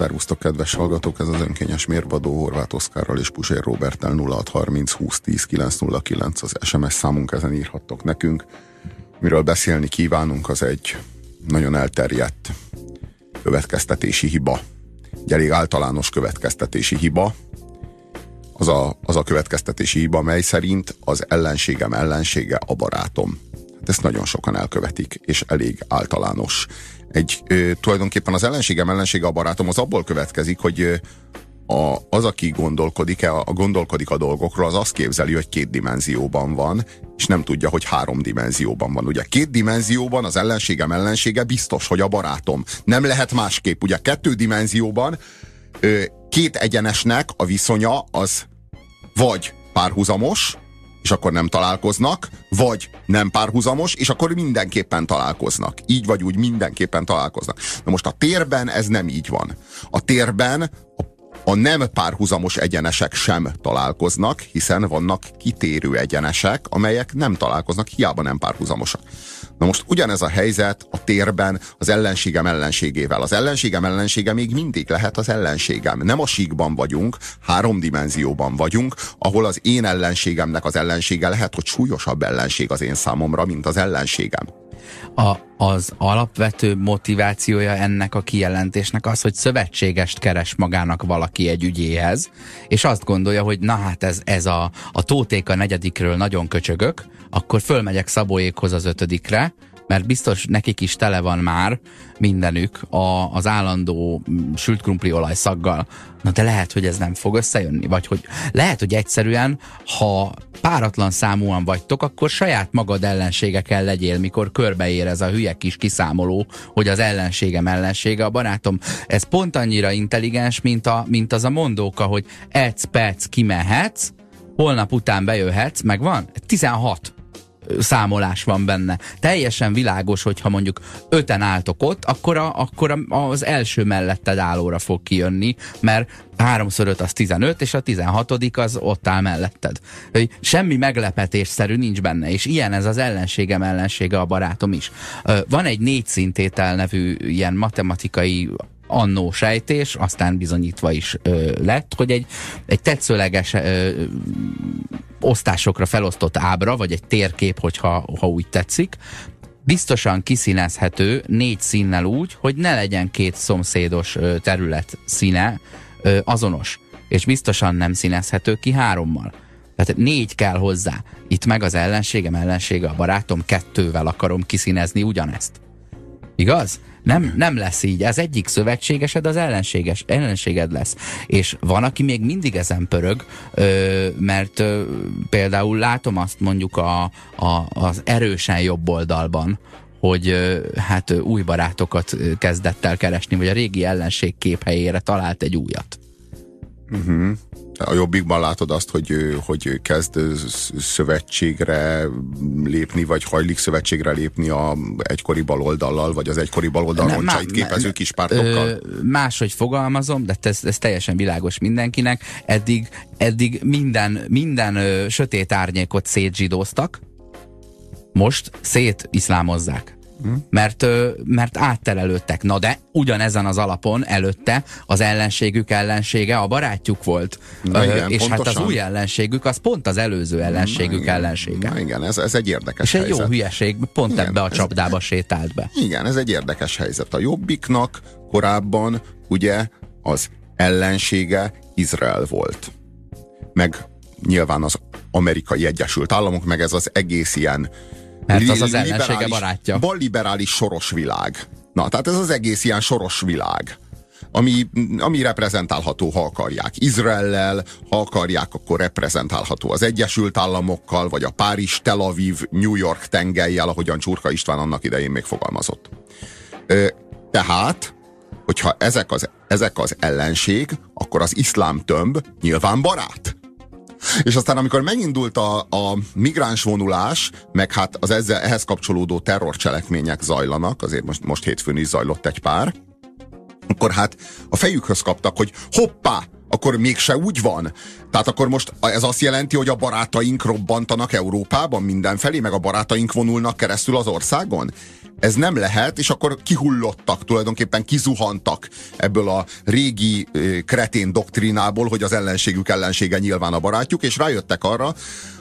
Szervusztok, kedves hallgatók! Ez az önkényes mérvadó Horváth Oszkárral és Pusér Robertel 0630 2010 909 az SMS számunk, ezen írhattok nekünk. Miről beszélni kívánunk, az egy nagyon elterjedt következtetési hiba. Egy elég általános következtetési hiba. Az a, az a következtetési hiba, mely szerint az ellenségem ellensége a barátom. Hát ezt nagyon sokan elkövetik, és elég általános egy ö, tulajdonképpen az ellenségem ellensége a barátom az abból következik, hogy a, az, aki gondolkodik, a, a gondolkodik a dolgokról, az azt képzeli, hogy két dimenzióban van, és nem tudja, hogy három dimenzióban van. Ugye két dimenzióban az ellenségem ellensége biztos, hogy a barátom. Nem lehet másképp. Ugye kettő dimenzióban ö, két egyenesnek a viszonya az vagy párhuzamos, és akkor nem találkoznak, vagy nem párhuzamos, és akkor mindenképpen találkoznak. Így vagy úgy mindenképpen találkoznak. Na most a térben ez nem így van. A térben a a nem párhuzamos egyenesek sem találkoznak, hiszen vannak kitérő egyenesek, amelyek nem találkoznak, hiába nem párhuzamosak. Na most ugyanez a helyzet a térben az ellenségem ellenségével. Az ellenségem ellensége még mindig lehet az ellenségem. Nem a síkban vagyunk, három dimenzióban vagyunk, ahol az én ellenségemnek az ellensége lehet, hogy súlyosabb ellenség az én számomra, mint az ellenségem. A, az alapvető motivációja ennek a kijelentésnek az, hogy szövetségest keres magának valaki egy ügyéhez, és azt gondolja, hogy na hát ez, ez a, a tóték a negyedikről nagyon köcsögök, akkor fölmegyek Szabóékhoz az ötödikre, mert biztos nekik is tele van már mindenük a, az állandó sült krumpliolaj szaggal. Na de lehet, hogy ez nem fog összejönni, vagy hogy lehet, hogy egyszerűen, ha páratlan számúan vagytok, akkor saját magad ellensége kell legyél, mikor körbeér ez a hülye kis kiszámoló, hogy az ellenségem ellensége a barátom. Ez pont annyira intelligens, mint, a, mint az a mondóka, hogy egy perc kimehetsz, holnap után bejöhetsz, meg van? 16 számolás van benne. Teljesen világos, hogyha mondjuk öten álltok ott, akkor, a, akkor az első melletted állóra fog kijönni, mert 3x 5 az 15, és a 16 az ott áll melletted. Semmi meglepetésszerű nincs benne, és ilyen ez az ellenségem ellensége a barátom is. Van egy négy szintétel nevű ilyen matematikai annó sejtés, aztán bizonyítva is ö, lett, hogy egy, egy tetszőleges ö, osztásokra felosztott ábra, vagy egy térkép, hogyha ha úgy tetszik, biztosan kiszínezhető négy színnel úgy, hogy ne legyen két szomszédos terület színe azonos, és biztosan nem színezhető ki hárommal. Tehát négy kell hozzá. Itt meg az ellenségem ellensége, a barátom kettővel akarom kiszínezni ugyanezt. Igaz? Nem, nem lesz így. Ez egyik szövetségesed az ellenséges, ellenséged lesz. És van, aki még mindig ezen pörög, ö, mert ö, például látom azt mondjuk a, a, az erősen jobb oldalban, hogy hát új barátokat kezdett el keresni, vagy a régi ellenség képhelyére talált egy újat. Uh-huh. A jobbikban látod azt, hogy, hogy kezd szövetségre lépni, vagy hajlik szövetségre lépni a egykori baloldallal, vagy az egykori baloldal roncsait képező kis pártokkal? Máshogy fogalmazom, de ez, ez teljesen világos mindenkinek. Eddig, eddig minden, minden ö, sötét árnyékot szétzsidóztak, most szétiszlámozzák. Mert, mert átterelődtek. Na de ugyanezen az alapon előtte az ellenségük ellensége a barátjuk volt. Na igen, és pontosan. hát az új ellenségük az pont az előző ellenségük Na ellensége. Na igen, ez, ez egy érdekes és egy helyzet. jó hülyeség, pont Igen, ebbe a ez- csapdába sétált be. Igen, ez egy érdekes helyzet. A jobbiknak korábban ugye az ellensége Izrael volt. Meg nyilván az amerikai Egyesült Államok, meg ez az egész ilyen Mert az az ellensége barátja. Balliberális soros világ. Na, tehát ez az egész ilyen soros világ. Ami, ami reprezentálható, ha akarják Izraellel, ha akarják, akkor reprezentálható az Egyesült Államokkal, vagy a Párizs, Tel Aviv, New York tengelyel, ahogyan Csurka István annak idején még fogalmazott. Tehát, hogyha ezek az, ezek az ellenség, akkor az iszlám tömb nyilván barát. És aztán, amikor megindult a, a migráns vonulás, meg hát az ezzel, ehhez kapcsolódó terrorcselekmények zajlanak, azért most, most hétfőn is zajlott egy pár, akkor hát a fejükhöz kaptak, hogy hoppá, akkor mégse úgy van. Tehát akkor most ez azt jelenti, hogy a barátaink robbantanak Európában mindenfelé, meg a barátaink vonulnak keresztül az országon? Ez nem lehet, és akkor kihullottak, tulajdonképpen kizuhantak ebből a régi kretén doktrinából, hogy az ellenségük ellensége nyilván a barátjuk, és rájöttek arra,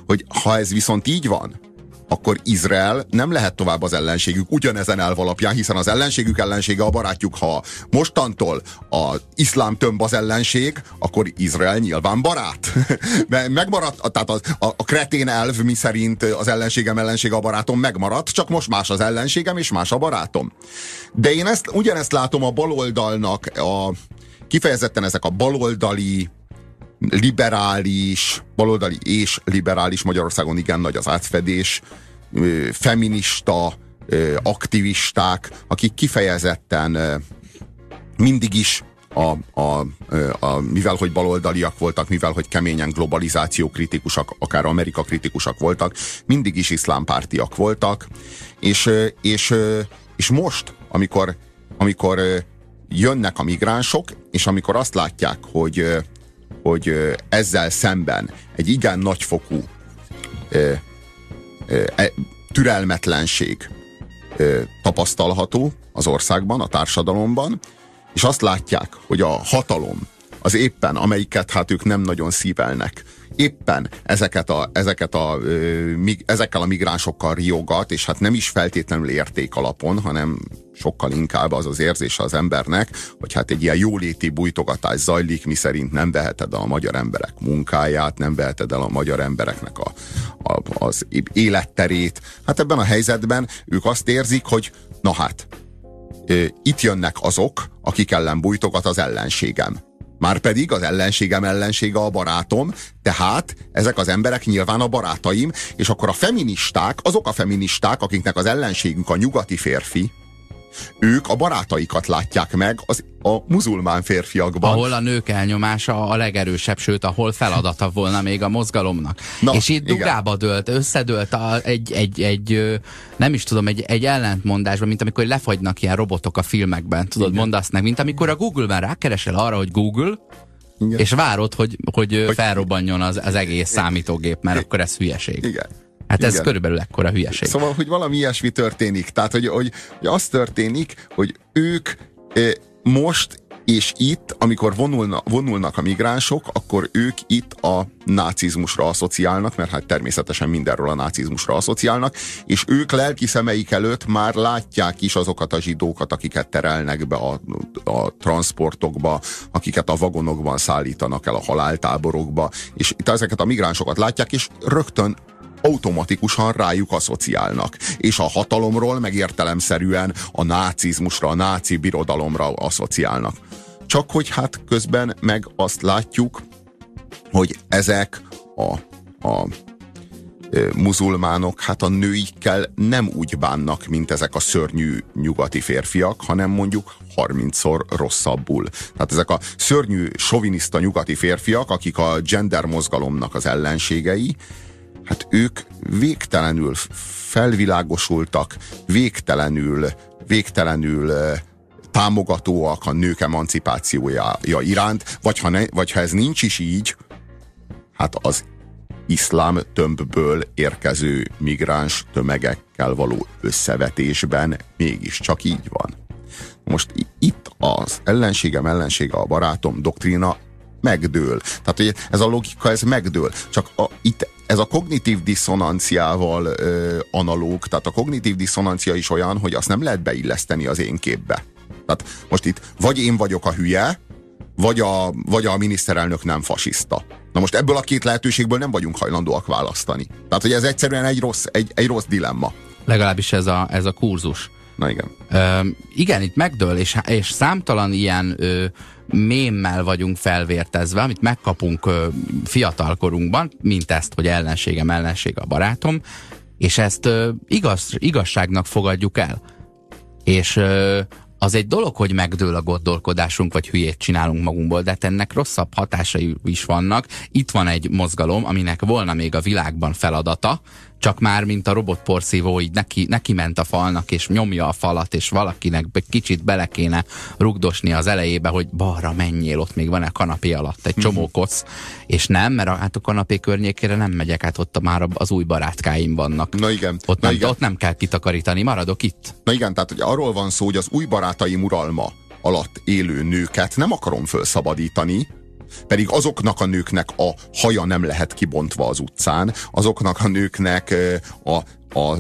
hogy ha ez viszont így van, akkor Izrael nem lehet tovább az ellenségük ugyanezen elv alapján, hiszen az ellenségük ellensége a barátjuk. Ha mostantól az iszlám tömb az ellenség, akkor Izrael nyilván barát. megmaradt, tehát a, a, a kretén elv, mi szerint az ellenségem ellensége a barátom megmaradt, csak most más az ellenségem és más a barátom. De én ezt, ugyanezt látom a baloldalnak, a, kifejezetten ezek a baloldali liberális, baloldali és liberális Magyarországon igen nagy az átfedés, feminista aktivisták, akik kifejezetten mindig is a, a, a, mivel hogy baloldaliak voltak, mivel hogy keményen globalizáció kritikusak, akár Amerika kritikusak voltak, mindig is iszlámpártiak voltak, és, és, és most, amikor, amikor jönnek a migránsok, és amikor azt látják, hogy hogy ezzel szemben egy igen nagyfokú e, türelmetlenség tapasztalható az országban, a társadalomban, és azt látják, hogy a hatalom az éppen, amelyiket hát ők nem nagyon szívelnek, éppen ezeket a, ezeket a, ezekkel a migránsokkal riogat, és hát nem is feltétlenül érték alapon, hanem sokkal inkább az az érzése az embernek, hogy hát egy ilyen jóléti bújtogatás zajlik, mi szerint nem veheted el a magyar emberek munkáját, nem veheted el a magyar embereknek a, a, az életterét. Hát ebben a helyzetben ők azt érzik, hogy na hát, itt jönnek azok, akik ellen bújtogat az ellenségem Márpedig az ellenségem ellensége a barátom, tehát ezek az emberek nyilván a barátaim, és akkor a feministák, azok a feministák, akiknek az ellenségünk a nyugati férfi, ők a barátaikat látják meg az, a muzulmán férfiakban. Ahol a nők elnyomása a legerősebb, sőt, ahol feladata volna még a mozgalomnak. Na, és itt dugába dőlt, összedőlt a, egy, egy, egy, nem is tudom, egy, egy ellentmondásban, mint amikor lefagynak ilyen robotok a filmekben, tudod, Igen. mondasz meg, mint amikor a Google-ben rákeresel arra, hogy Google, igen. és várod, hogy, hogy, hogy felrobbanjon az, az egész számítógép, mert akkor ez hülyeség. Igen. Hát ez Igen. körülbelül ekkora hülyeség. Szóval, hogy valami ilyesmi történik. Tehát, hogy, hogy, hogy az történik, hogy ők e, most és itt, amikor vonulna, vonulnak a migránsok, akkor ők itt a nácizmusra asszociálnak, mert hát természetesen mindenről a nácizmusra asszociálnak, és ők lelki szemeik előtt már látják is azokat a zsidókat, akiket terelnek be a, a transportokba, akiket a vagonokban szállítanak el a haláltáborokba, és itt ezeket a migránsokat látják, és rögtön automatikusan rájuk asszociálnak. És a hatalomról meg a nácizmusra, a náci birodalomra asszociálnak. Csak hogy hát közben meg azt látjuk, hogy ezek a, a muzulmánok hát a nőikkel nem úgy bánnak, mint ezek a szörnyű nyugati férfiak, hanem mondjuk 30-szor rosszabbul. Tehát ezek a szörnyű, soviniszta nyugati férfiak, akik a gender mozgalomnak az ellenségei, hát ők végtelenül felvilágosultak, végtelenül, végtelenül támogatóak a nők emancipációja iránt, vagy ha, ne, vagy ha ez nincs is így, hát az iszlám tömbből érkező migráns tömegekkel való összevetésben mégiscsak így van. Most itt az ellenségem ellensége a barátom doktrína megdől. Tehát, hogy ez a logika, ez megdől. Csak a, itt ez a kognitív diszonanciával ö, analóg, tehát a kognitív diszonancia is olyan, hogy azt nem lehet beilleszteni az én képbe. Tehát most itt vagy én vagyok a hülye, vagy a, vagy a miniszterelnök nem fasiszta. Na most ebből a két lehetőségből nem vagyunk hajlandóak választani. Tehát, hogy ez egyszerűen egy rossz, egy, egy rossz dilemma. Legalábbis ez a, ez a kurzus. Na igen. Ö, igen, itt megdől, és, és számtalan ilyen ö, mémmel vagyunk felvértezve, amit megkapunk fiatalkorunkban, mint ezt, hogy ellenségem, ellenség a barátom, és ezt igaz, igazságnak fogadjuk el. És az egy dolog, hogy megdől a gondolkodásunk, vagy hülyét csinálunk magunkból, de hát ennek rosszabb hatásai is vannak. Itt van egy mozgalom, aminek volna még a világban feladata, csak már, mint a robotporszívó, így neki, neki ment a falnak, és nyomja a falat, és valakinek kicsit bele kéne rugdosni az elejébe, hogy balra menjél, ott még van a kanapé alatt egy csomó mhm. kosz, és nem, mert a, hát a kanapé környékére nem megyek, hát ott már az új barátkáim vannak. Na igen. Ott, Na nem, igen. ott nem kell kitakarítani, maradok itt. Na igen, tehát hogy arról van szó, hogy az új barátaim uralma alatt élő nőket nem akarom felszabadítani, pedig azoknak a nőknek a haja nem lehet kibontva az utcán, azoknak a nőknek a, a,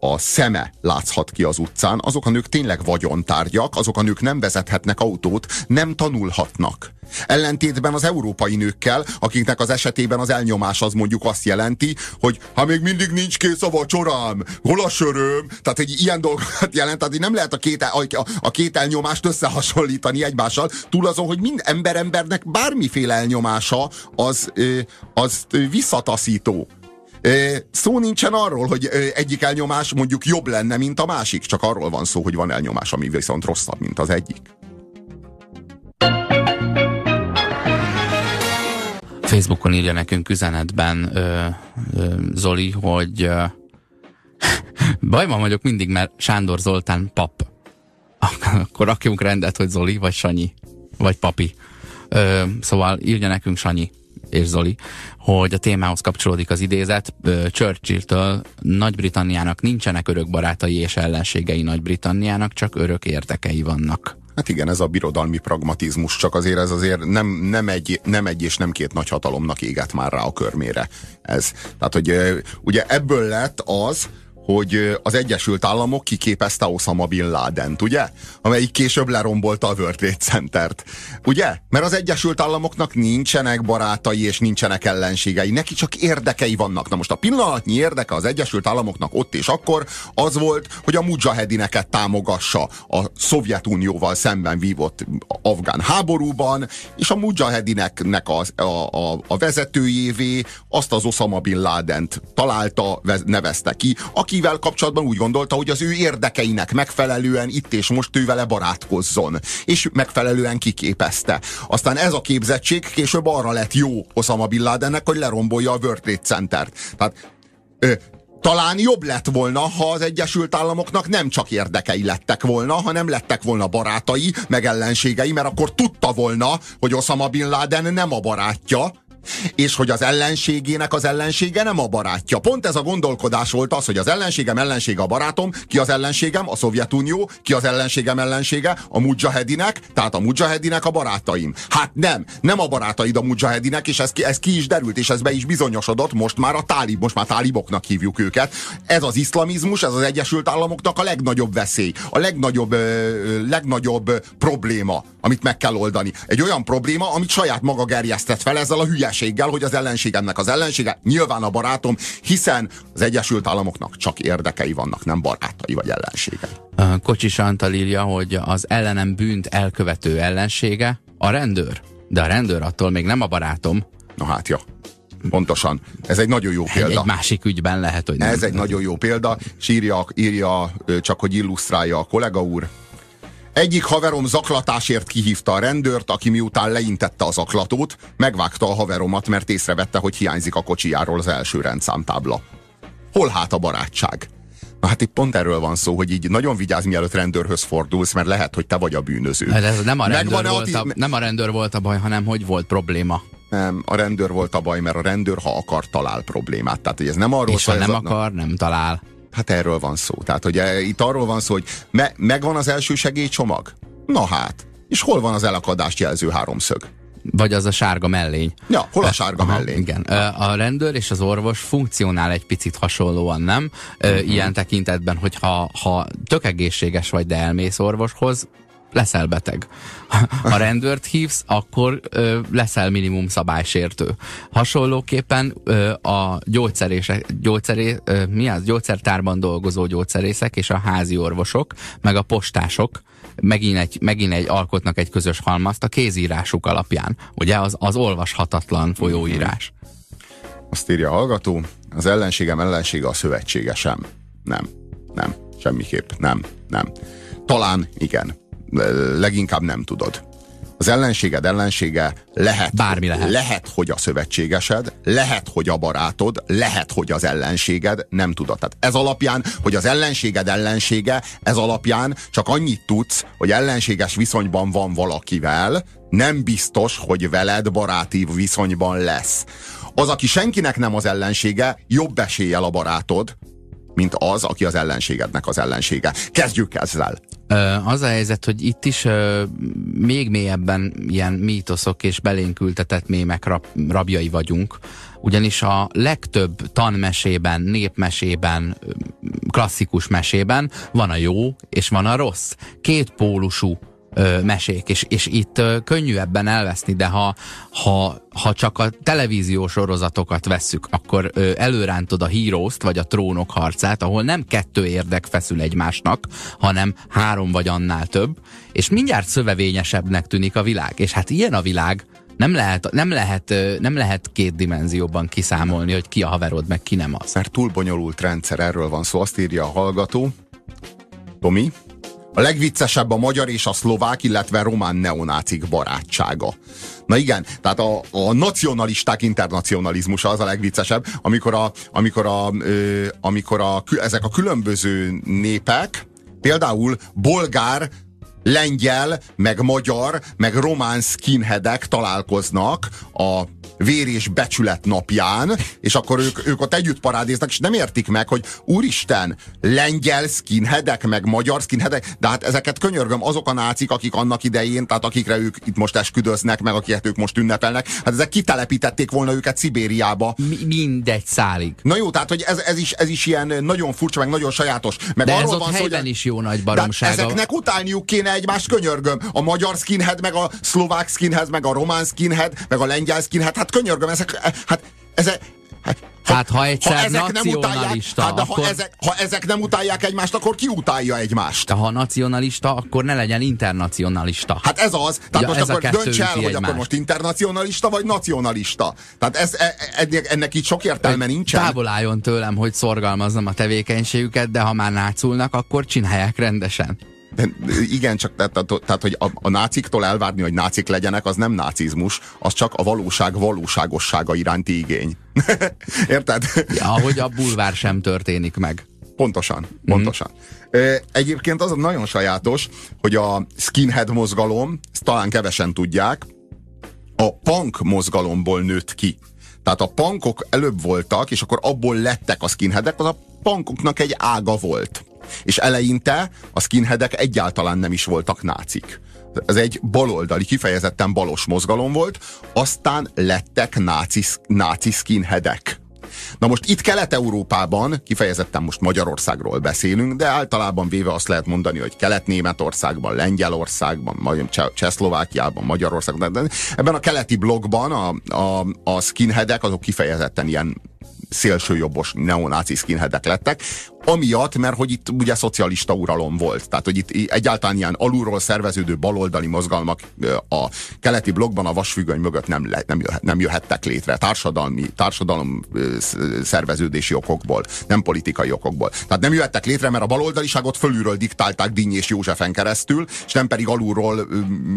a szeme látszhat ki az utcán, azok a nők tényleg vagyontárgyak, azok a nők nem vezethetnek autót, nem tanulhatnak. Ellentétben az európai nőkkel, akiknek az esetében az elnyomás az mondjuk azt jelenti, hogy ha még mindig nincs kész a vacsorám, hol a söröm, tehát egy ilyen dolgokat jelent, tehát nem lehet a két, a, a két elnyomást összehasonlítani egymással, túl azon, hogy mind ember embernek bármiféle elnyomása az, az visszataszító. Szó nincsen arról, hogy egyik elnyomás mondjuk jobb lenne, mint a másik, csak arról van szó, hogy van elnyomás, ami viszont rosszabb, mint az egyik. Facebookon írja nekünk üzenetben ö, ö, Zoli, hogy ö, bajban vagyok mindig, mert Sándor Zoltán pap. Akkor rakjunk rendet, hogy Zoli, vagy Sanyi, vagy papi. Ö, szóval írja nekünk Sanyi és Zoli, hogy a témához kapcsolódik az idézet. Churchill-től Nagy-Britanniának nincsenek örök barátai és ellenségei Nagy-Britanniának, csak örök értekei vannak. Hát igen, ez a birodalmi pragmatizmus, csak azért ez azért nem, nem, egy, nem egy és nem két nagy hatalomnak éget már rá a körmére. Ez. Tehát, hogy ugye ebből lett az, hogy az Egyesült Államok kiképezte Osama Bin laden ugye? Amelyik később lerombolta a World Trade Center-t. Ugye? Mert az Egyesült Államoknak nincsenek barátai és nincsenek ellenségei, neki csak érdekei vannak. Na most a pillanatnyi érdeke az Egyesült Államoknak ott és akkor az volt, hogy a mujahedineket támogassa a Szovjetunióval szemben vívott afgán háborúban, és a mujahedineknek a, a, a, a vezetőjévé azt az Osama Bin Laden-t találta, nevezte ki, aki akivel kapcsolatban úgy gondolta, hogy az ő érdekeinek megfelelően itt és most ő vele barátkozzon. És megfelelően kiképezte. Aztán ez a képzettség később arra lett jó Osama Bin Ladennek, hogy lerombolja a World Trade Center-t. Tehát ö, talán jobb lett volna, ha az Egyesült Államoknak nem csak érdekei lettek volna, hanem lettek volna barátai, meg ellenségei, mert akkor tudta volna, hogy Osama Bin Laden nem a barátja, és hogy az ellenségének az ellensége nem a barátja. Pont ez a gondolkodás volt az, hogy az ellenségem ellensége a barátom, ki az ellenségem? A Szovjetunió, ki az ellenségem ellensége? A mujahedinek, tehát a mujahedinek a barátaim. Hát nem, nem a barátaid a mujahedinek, és ez, ez ki is derült, és ez be is bizonyosodott, most már a tálib, most már táliboknak hívjuk őket. Ez az iszlamizmus, ez az Egyesült Államoknak a legnagyobb veszély, a legnagyobb, legnagyobb probléma, amit meg kell oldani. Egy olyan probléma, amit saját maga gerjesztett fel ezzel a hülye hülyeséggel, hogy az ellenségemnek az ellensége nyilván a barátom, hiszen az Egyesült Államoknak csak érdekei vannak, nem barátai vagy ellenségei. Kocsis Antal írja, hogy az ellenem bűnt elkövető ellensége a rendőr. De a rendőr attól még nem a barátom. Na hát, ja. Pontosan. Ez egy nagyon jó példa. Egy, egy másik ügyben lehet, hogy nem. Ez egy nagyon jó példa, és írja, írja csak, hogy illusztrálja a kollega úr. Egyik haverom zaklatásért kihívta a rendőrt, aki miután leintette az zaklatót, megvágta a haveromat, mert észrevette, hogy hiányzik a kocsijáról az első rendszámtábla. Hol hát a barátság? Na hát itt pont erről van szó, hogy így nagyon vigyázz, mielőtt rendőrhöz fordulsz, mert lehet, hogy te vagy a bűnöző. De ez nem a, rendőr volt a, nem a rendőr volt a baj, hanem hogy volt probléma. Nem, a rendőr volt a baj, mert a rendőr, ha akar, talál problémát. Tehát, hogy ez nem arról És ha nem a... akar, nem talál. Hát erről van szó. Tehát, hogy e, itt arról van szó, hogy me, megvan az első segélycsomag? Na hát. És hol van az elakadást jelző háromszög? Vagy az a sárga mellény. Ja, hol a sárga Aha, mellény? Igen. A rendőr és az orvos funkcionál egy picit hasonlóan, nem? Uh-huh. Ilyen tekintetben, hogy ha, ha tök egészséges vagy, de elmész orvoshoz, leszel beteg. Ha rendőrt hívsz, akkor ö, leszel minimum szabálysértő. Hasonlóképpen ö, a gyógyszerések, gyógyszeré, ö, mi az? gyógyszertárban dolgozó gyógyszerészek és a házi orvosok, meg a postások megint egy, megint egy alkotnak egy közös halmazt a kézírásuk alapján. Ugye az, az olvashatatlan folyóírás. Azt írja a hallgató, az ellenségem ellensége a szövetségesem. Nem, nem, semmiképp, nem, nem. Talán igen, leginkább nem tudod. Az ellenséged ellensége lehet, Bármi lehet. lehet, hogy a szövetségesed, lehet, hogy a barátod, lehet, hogy az ellenséged, nem tudod. Tehát ez alapján, hogy az ellenséged ellensége, ez alapján csak annyit tudsz, hogy ellenséges viszonyban van valakivel, nem biztos, hogy veled baráti viszonyban lesz. Az, aki senkinek nem az ellensége, jobb eséllyel a barátod, mint az, aki az ellenségednek az ellensége. Kezdjük ezzel. Az a helyzet, hogy itt is még mélyebben ilyen mítoszok és belénkültetett mémek rab, rabjai vagyunk, ugyanis a legtöbb tanmesében, népmesében, klasszikus mesében van a jó és van a rossz. Két pólusú ö, mesék, és, és itt ö, könnyű ebben elveszni, de ha, ha, ha csak a televíziós sorozatokat vesszük, akkor ö, előrántod a heroes vagy a trónok harcát, ahol nem kettő érdek feszül egymásnak, hanem három vagy annál több, és mindjárt szövevényesebbnek tűnik a világ. És hát ilyen a világ, nem lehet, nem, lehet, nem lehet két dimenzióban kiszámolni, hogy ki a haverod, meg ki nem az. Mert túl bonyolult rendszer, erről van szó, azt írja a hallgató. Tomi, a legviccesebb a magyar és a szlovák, illetve román neonácik barátsága. Na igen, tehát a, a nacionalisták internacionalizmusa az a legviccesebb, amikor, a, amikor, a, ö, amikor a, ezek a különböző népek, például bolgár, lengyel, meg magyar, meg román skinheadek találkoznak a vér és becsület napján, és akkor ők, ők ott együtt parádéznak, és nem értik meg, hogy úristen, lengyel skinheadek, meg magyar skinheadek, de hát ezeket könyörgöm, azok a nácik, akik annak idején, tehát akikre ők itt most esküdöznek, meg akiket ők most ünnepelnek, hát ezek kitelepítették volna őket Szibériába. Mi, mindegy szálig. Na jó, tehát hogy ez, ez, is, ez is ilyen nagyon furcsa, meg nagyon sajátos. Meg de arról ez ott van szó, helyben hogy, is jó nagy baromsága. de ezeknek utálniuk kéne egymást könyörgöm. A magyar skinhead, meg a szlovák skinhead, meg a román skinhead, meg a lengyel skinhead, hát könyörgöm, ezek, hát, ezek, Hát, hát ha egyszer ha ezek nem utálják, hát, de akkor... ha, ezek, ha ezek nem utálják egymást, akkor ki utálja egymást? De ha nacionalista, akkor ne legyen internacionalista. Hát ez az. Tehát Ja, most ez akkor dönts el, hogy egymást. akkor most internacionalista vagy nacionalista. Tehát ez, e- ennek, ennek így sok értelme nincsen. Távol álljon tőlem, hogy szorgalmaznom a tevékenységüket, de ha már náculnak, akkor csinálják rendesen. De, igen, csak tehát, tehát, hogy a, a náciktól elvárni, hogy nácik legyenek, az nem nácizmus, az csak a valóság valóságossága iránti igény. Érted? Ja, ahogy a bulvár sem történik meg. Pontosan, pontosan. Mm. Egyébként az nagyon sajátos, hogy a skinhead mozgalom, ezt talán kevesen tudják, a punk mozgalomból nőtt ki. Tehát a punkok előbb voltak, és akkor abból lettek a skinheadek, az a punkoknak egy ága volt. És eleinte a skinheadek egyáltalán nem is voltak nácik. Ez egy baloldali, kifejezetten balos mozgalom volt, aztán lettek náci, náci skinheadek. Na most itt Kelet-Európában, kifejezetten most Magyarországról beszélünk, de általában véve azt lehet mondani, hogy Kelet-Németországban, Lengyelországban, majd Cseh- Csehszlovákiában, Magyarországban, ebben a keleti blokkban a, a, a skinheadek azok kifejezetten ilyen szélsőjobbos neonáci skinheadek lettek, amiatt, mert hogy itt ugye szocialista uralom volt. Tehát, hogy itt egyáltalán ilyen alulról szerveződő baloldali mozgalmak a keleti blokkban a vasfüggöny mögött nem, le, nem, jöhet, nem jöhettek létre. Társadalmi, társadalom szerveződési okokból, nem politikai okokból. Tehát nem jöhettek létre, mert a baloldaliságot fölülről diktálták Díny és Józsefen keresztül, és nem pedig alulról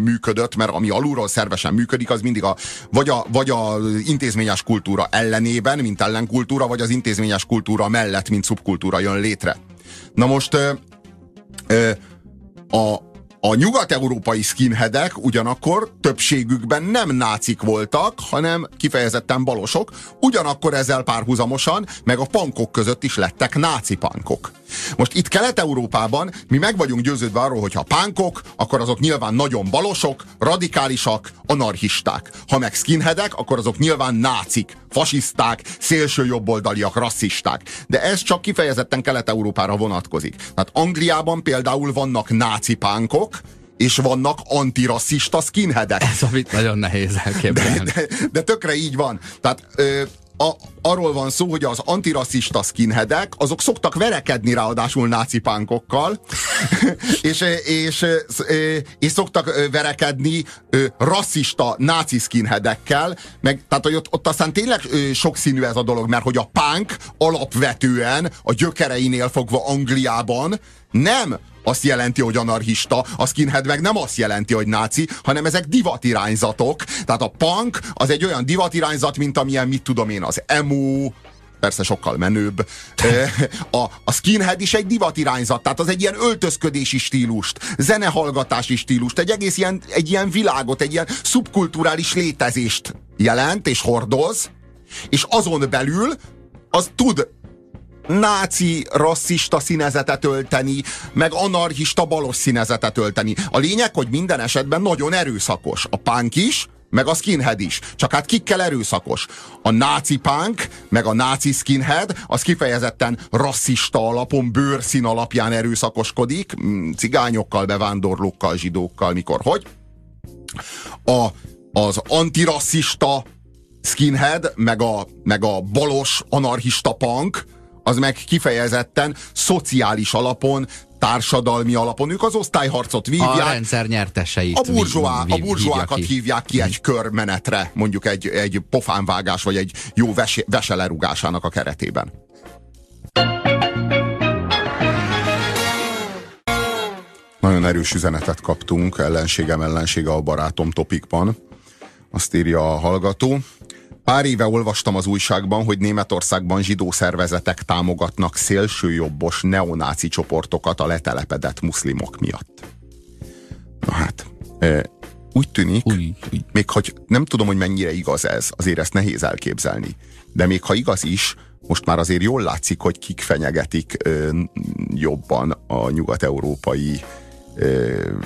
működött, mert ami alulról szervesen működik, az mindig a, vagy, a, vagy a intézményes kultúra ellenében, mint ellenkultúra, vagy az intézményes kultúra mellett, mint szubkultúra jön létre. Na most ö, ö, a, a nyugat-európai skinheadek ugyanakkor többségükben nem nácik voltak, hanem kifejezetten balosok, ugyanakkor ezzel párhuzamosan, meg a pankok között is lettek náci pankok. Most itt Kelet-Európában mi meg vagyunk győződve arról, hogy ha pánkok, akkor azok nyilván nagyon balosok, radikálisak, anarchisták. Ha meg skinheadek, akkor azok nyilván nácik, fasiszták, szélsőjobboldaliak, rasszisták. De ez csak kifejezetten Kelet-Európára vonatkozik. Tehát Angliában például vannak náci pánkok, és vannak antirasszista skinheadek. Ez amit nagyon nehéz elképzelni. De, de tökre így van. Tehát ö, a, arról van szó, hogy az antirasszista skinheadek, azok szoktak verekedni ráadásul náci pánkokkal, és, és, és, és szoktak verekedni rasszista náci skinheadekkel, meg, tehát hogy ott, ott aztán tényleg sokszínű ez a dolog, mert hogy a punk alapvetően a gyökereinél fogva Angliában nem azt jelenti, hogy anarchista, a skinhead meg nem azt jelenti, hogy náci, hanem ezek divatirányzatok. Tehát a punk az egy olyan divatirányzat, mint amilyen, mit tudom én, az emo, persze sokkal menőbb. A, a skinhead is egy divatirányzat, tehát az egy ilyen öltözködési stílust, zenehallgatási stílust, egy egész ilyen, egy ilyen világot, egy ilyen szubkulturális létezést jelent és hordoz, és azon belül az tud náci, rasszista színezetet ölteni, meg anarchista balos színezetet ölteni. A lényeg, hogy minden esetben nagyon erőszakos. A punk is, meg a skinhead is. Csak hát kikkel erőszakos? A náci punk, meg a náci skinhead, az kifejezetten rasszista alapon, bőrszín alapján erőszakoskodik, mm, cigányokkal, bevándorlókkal, zsidókkal, mikor, hogy. A, az antirasszista skinhead, meg a, meg a balos anarchista punk, az meg kifejezetten szociális alapon, társadalmi alapon. Ők az osztályharcot vívják. A rendszer nyerteseit. A, burzsóá, a burzsóákat ki. hívják ki egy körmenetre, mondjuk egy, egy pofánvágás, vagy egy jó ves, veselerúgásának a keretében. Nagyon erős üzenetet kaptunk, ellenségem ellensége a barátom topikban. Azt írja a hallgató. Pár éve olvastam az újságban, hogy Németországban zsidó szervezetek támogatnak szélsőjobbos neonáci csoportokat a letelepedett muszlimok miatt. Na hát, úgy tűnik, új, új. még hogy nem tudom, hogy mennyire igaz ez, azért ezt nehéz elképzelni. De még ha igaz is, most már azért jól látszik, hogy kik fenyegetik ö, jobban a nyugat-európai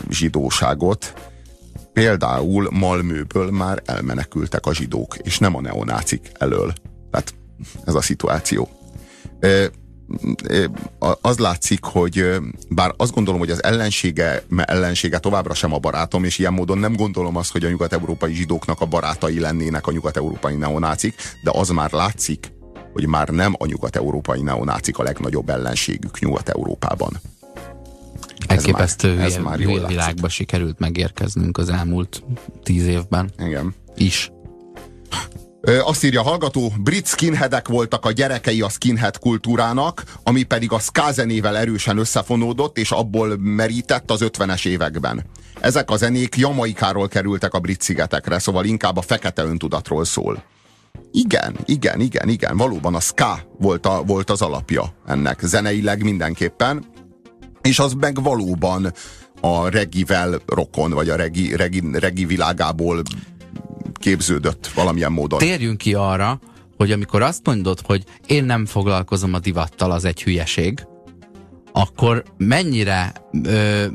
zsidóságot, Például Malmőből már elmenekültek a zsidók, és nem a neonácik elől. Tehát ez a szituáció. Az látszik, hogy bár azt gondolom, hogy az ellensége, ellensége továbbra sem a barátom, és ilyen módon nem gondolom azt, hogy a nyugat-európai zsidóknak a barátai lennének a nyugat-európai neonácik, de az már látszik, hogy már nem a nyugat-európai neonácik a legnagyobb ellenségük Nyugat-Európában. Elképesztő ez már, ez már világba sikerült megérkeznünk az elmúlt tíz évben. Igen. Is. Azt írja a hallgató, brit skinheadek voltak a gyerekei a skinhead kultúrának, ami pedig a ska zenével erősen összefonódott, és abból merített az 50-es években. Ezek a zenék Jamaikáról kerültek a brit szigetekre, szóval inkább a fekete öntudatról szól. Igen, igen, igen, igen, valóban a ska volt, a, volt az alapja ennek, zeneileg mindenképpen, és az meg valóban a regivel rokon, vagy a regi, regi, regi világából képződött valamilyen módon. Térjünk ki arra, hogy amikor azt mondod, hogy én nem foglalkozom a divattal, az egy hülyeség, akkor mennyire ö,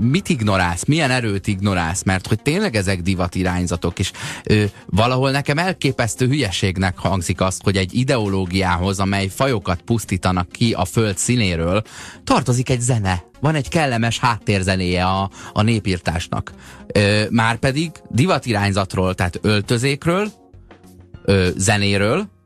mit ignorálsz, milyen erőt ignorálsz, mert hogy tényleg ezek divat irányzatok, és ö, valahol nekem elképesztő hülyeségnek hangzik azt, hogy egy ideológiához, amely fajokat pusztítanak ki a föld színéről, tartozik egy zene. Van egy kellemes háttérzenéje a, a népírtásnak. Ö, Márpedig divatirányzatról, tehát öltözékről, ö, zenéről,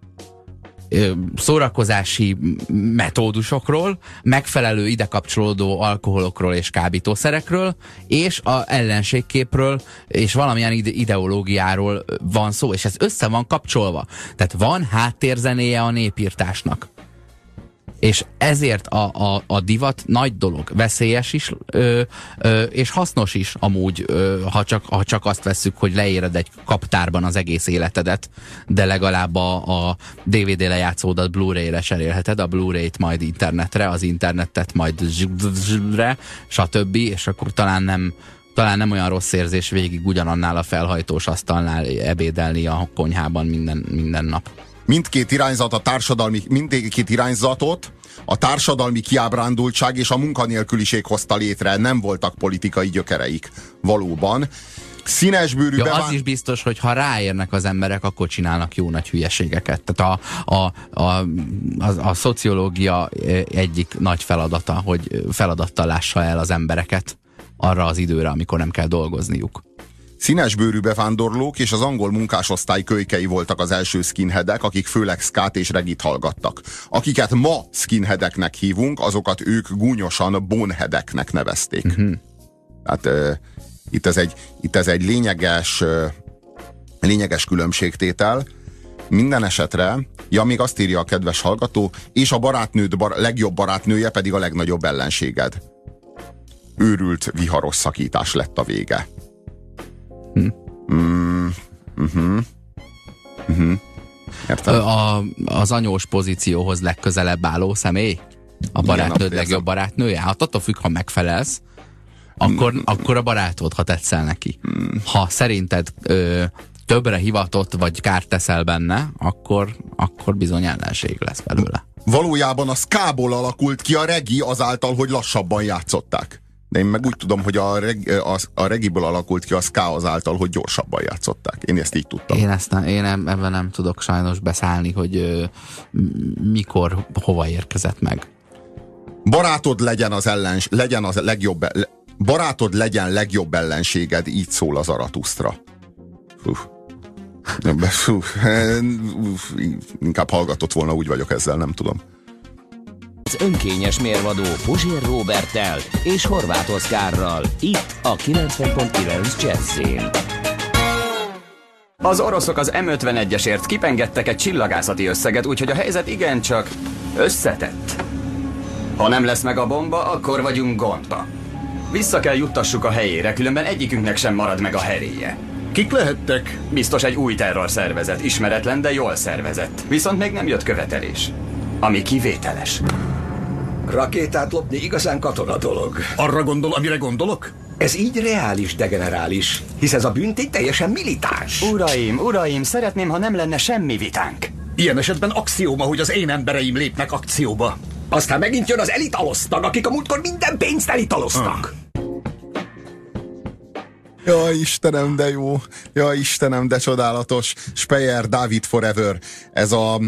szórakozási metódusokról, megfelelő ide kapcsolódó alkoholokról és kábítószerekről, és a ellenségképről, és valamilyen ideológiáról van szó, és ez össze van kapcsolva. Tehát van háttérzenéje a népírtásnak. És ezért a, a, a divat nagy dolog, veszélyes is, ö, ö, és hasznos is amúgy, ö, ha, csak, ha csak azt vesszük, hogy leéred egy kaptárban az egész életedet, de legalább a, a DVD lejátszódat Blu-ray-re cserélheted, a Blu-ray-t majd internetre, az internetet majd re, stb. És akkor talán nem talán nem olyan rossz érzés végig ugyanannál a felhajtós asztalnál ebédelni a konyhában minden, minden nap mindkét irányzat a társadalmi, mindkét irányzatot a társadalmi kiábrándultság és a munkanélküliség hozta létre. Nem voltak politikai gyökereik. Valóban. Színesbőrű ja, beván... Az is biztos, hogy ha ráérnek az emberek, akkor csinálnak jó nagy hülyeségeket. Tehát a, a, a, a, a szociológia egyik nagy feladata, hogy feladattal lássa el az embereket arra az időre, amikor nem kell dolgozniuk. Színesbőrű bevándorlók és az angol munkásosztály kölykei voltak az első skinheadek, akik főleg skát és regit hallgattak. Akiket ma skinheadeknek hívunk, azokat ők gúnyosan bonheadeknek nevezték. Uh-huh. Tehát uh, itt, ez egy, itt ez egy lényeges, uh, lényeges különbségtétel, Minden esetre, ja, még azt írja a kedves hallgató, és a barátnőd bar, legjobb barátnője pedig a legnagyobb ellenséged. Őrült, viharos szakítás lett a vége. Hm. Mm, uh-huh. Uh-huh. Értem. A, az anyós pozícióhoz legközelebb álló személy? A barátnőd Igen, legjobb barátnője? Hát attól függ, ha megfelelsz, akkor, mm. akkor a barátod, ha tetszel neki. Mm. Ha szerinted ö, többre hivatott, vagy kárt teszel benne, akkor, akkor bizony ellenség lesz belőle. Valójában a skából alakult ki a regi azáltal, hogy lassabban játszották. De én meg úgy tudom, hogy a, reg, a, a regiből alakult ki a ska azáltal, hogy gyorsabban játszották. Én ezt így tudtam. Én, ezt nem, én ebben nem tudok sajnos beszállni, hogy ö, mikor, hova érkezett meg. Barátod legyen az ellens, legyen az legjobb, le, barátod legyen legjobb ellenséged, így szól az Aratusztra. Fú. Fú. Inkább hallgatott volna, úgy vagyok ezzel, nem tudom. Az önkényes mérvadó Puzsér Robertel és Horváth Oszkárral. Itt a 90.9 Jazzin. Az oroszok az M51-esért kipengedtek egy csillagászati összeget, úgyhogy a helyzet igencsak összetett. Ha nem lesz meg a bomba, akkor vagyunk gondba. Vissza kell juttassuk a helyére, különben egyikünknek sem marad meg a heréje. Kik lehettek? Biztos egy új terrorszervezet, ismeretlen, de jól szervezett. Viszont még nem jött követelés. Ami kivételes. Rakétát lopni igazán katona dolog. Arra gondol, amire gondolok? Ez így reális degenerális, hisz ez a büntény teljesen militáns. Uraim, uraim, szeretném, ha nem lenne semmi vitánk. Ilyen esetben axióma, hogy az én embereim lépnek akcióba. Aztán megint jön az elitalosztag, akik a múltkor minden pénzt elitaloztak. Ah. Ja, Istenem, de jó. Ja, Istenem, de csodálatos. Speyer, David Forever. Ez a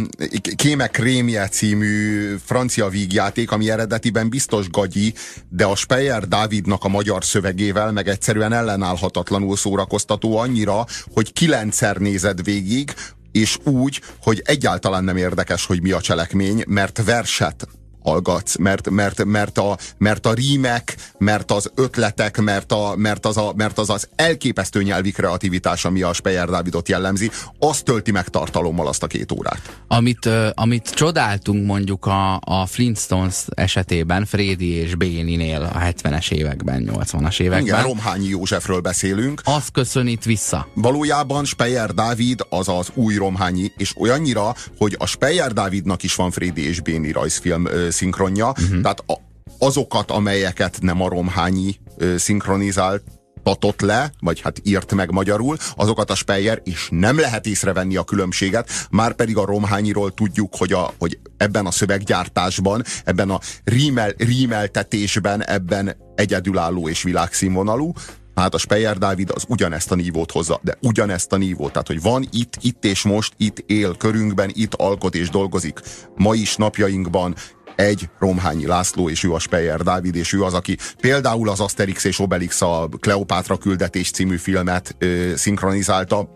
Kémek Krémje című francia vígjáték, ami eredetiben biztos gagyi, de a Speyer Dávidnak a magyar szövegével meg egyszerűen ellenállhatatlanul szórakoztató annyira, hogy kilencszer nézed végig, és úgy, hogy egyáltalán nem érdekes, hogy mi a cselekmény, mert verset hallgatsz, mert, mert, mert, a, mert a rímek, mert az ötletek, mert, a, mert, az, a, mert az az elképesztő nyelvi kreativitás, ami a Speyer Dávidot jellemzi, az tölti meg tartalommal azt a két órát. Amit, amit csodáltunk mondjuk a, a Flintstones esetében, Frédi és Béninél a 70-es években, 80-as években. Igen, Romhányi Józsefről beszélünk. Az köszönít vissza. Valójában Speyer Dávid az az új Romhányi, és olyannyira, hogy a Speyer Dávidnak is van Frédi és Béni rajzfilm szinkronja, uh-huh. tehát a, azokat, amelyeket nem a Romhányi ö, szinkronizált, tatott le, vagy hát írt meg magyarul, azokat a Speyer, és nem lehet észrevenni a különbséget, már pedig a Romhányiról tudjuk, hogy, a, hogy ebben a szöveggyártásban, ebben a rímel, rímeltetésben, ebben egyedülálló és világszínvonalú, Hát a Speyer Dávid az ugyanezt a nívót hozza, de ugyanezt a nívót. Tehát, hogy van itt, itt és most, itt él körünkben, itt alkot és dolgozik. Ma is napjainkban egy Romhányi László, és ő a Speyer Dávid, és ő az, aki például az Asterix és Obelix a Kleopátra küldetés című filmet ö, szinkronizálta,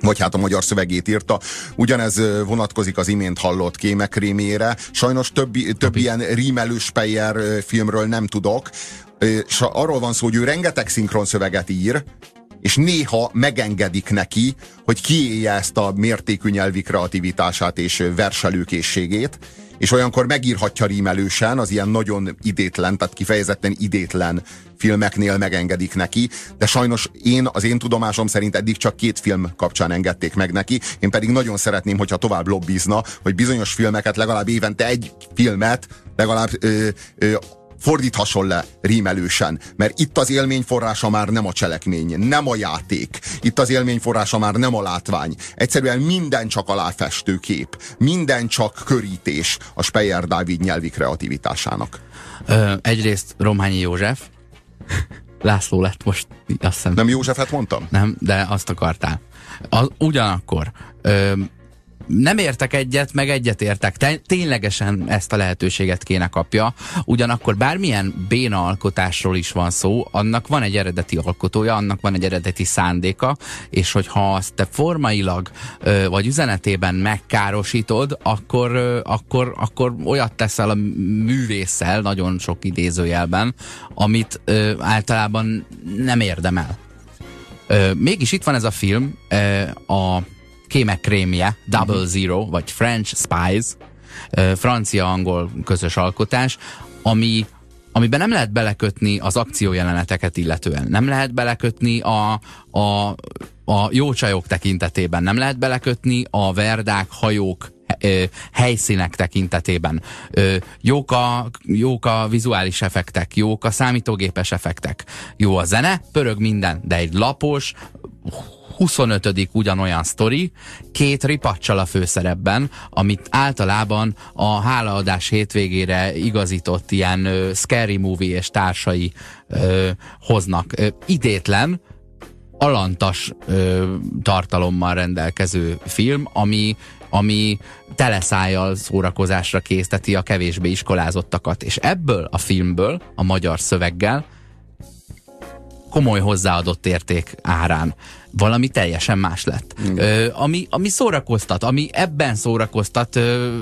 vagy hát a magyar szövegét írta. Ugyanez vonatkozik az imént hallott kémekrémére. Sajnos több, több ilyen rímelő Speyer filmről nem tudok. És arról van szó, hogy ő rengeteg szinkron szöveget ír, és néha megengedik neki, hogy kiélje ezt a mértékű nyelvi kreativitását és verselőkészségét, és olyankor megírhatja rímelősen, az ilyen nagyon idétlen, tehát kifejezetten idétlen filmeknél megengedik neki, de sajnos én, az én tudomásom szerint eddig csak két film kapcsán engedték meg neki, én pedig nagyon szeretném, hogyha tovább lobbizna, hogy bizonyos filmeket, legalább évente egy filmet, legalább ö, ö, fordíthasson le rímelősen, mert itt az élmény forrása már nem a cselekmény, nem a játék, itt az élmény forrása már nem a látvány. Egyszerűen minden csak aláfestő kép, minden csak körítés a Speyer Dávid nyelvi kreativitásának. Ö, egyrészt Romhányi József, László lett most, azt hiszem. Nem Józsefet mondtam? Nem, de azt akartál. A, ugyanakkor ö, nem értek egyet, meg egyet értek. Te, ténylegesen ezt a lehetőséget kéne kapja. Ugyanakkor bármilyen béna alkotásról is van szó, annak van egy eredeti alkotója, annak van egy eredeti szándéka, és hogyha azt te formailag ö, vagy üzenetében megkárosítod, akkor, ö, akkor, akkor olyat teszel a művésszel, nagyon sok idézőjelben, amit ö, általában nem érdemel. Ö, mégis itt van ez a film, ö, a kémekrémje, Double Zero, vagy French Spies, francia-angol közös alkotás, ami amiben nem lehet belekötni az akciójeleneteket illetően. Nem lehet belekötni a, a, a jó csajok tekintetében. Nem lehet belekötni a verdák, hajók, helyszínek tekintetében. Jók a, jók a vizuális effektek, jók a számítógépes effektek. Jó a zene, pörög minden, de egy lapos, 25. ugyanolyan sztori, két ripacsal a főszerepben, amit általában a hálaadás hétvégére igazított ilyen ö, scary movie és társai ö, hoznak. Ö, idétlen, alantas ö, tartalommal rendelkező film, ami, ami teleszájjal szórakozásra készteti a kevésbé iskolázottakat. És ebből a filmből, a magyar szöveggel komoly hozzáadott érték árán valami teljesen más lett. Ö, ami, ami szórakoztat, ami ebben szórakoztat, ö,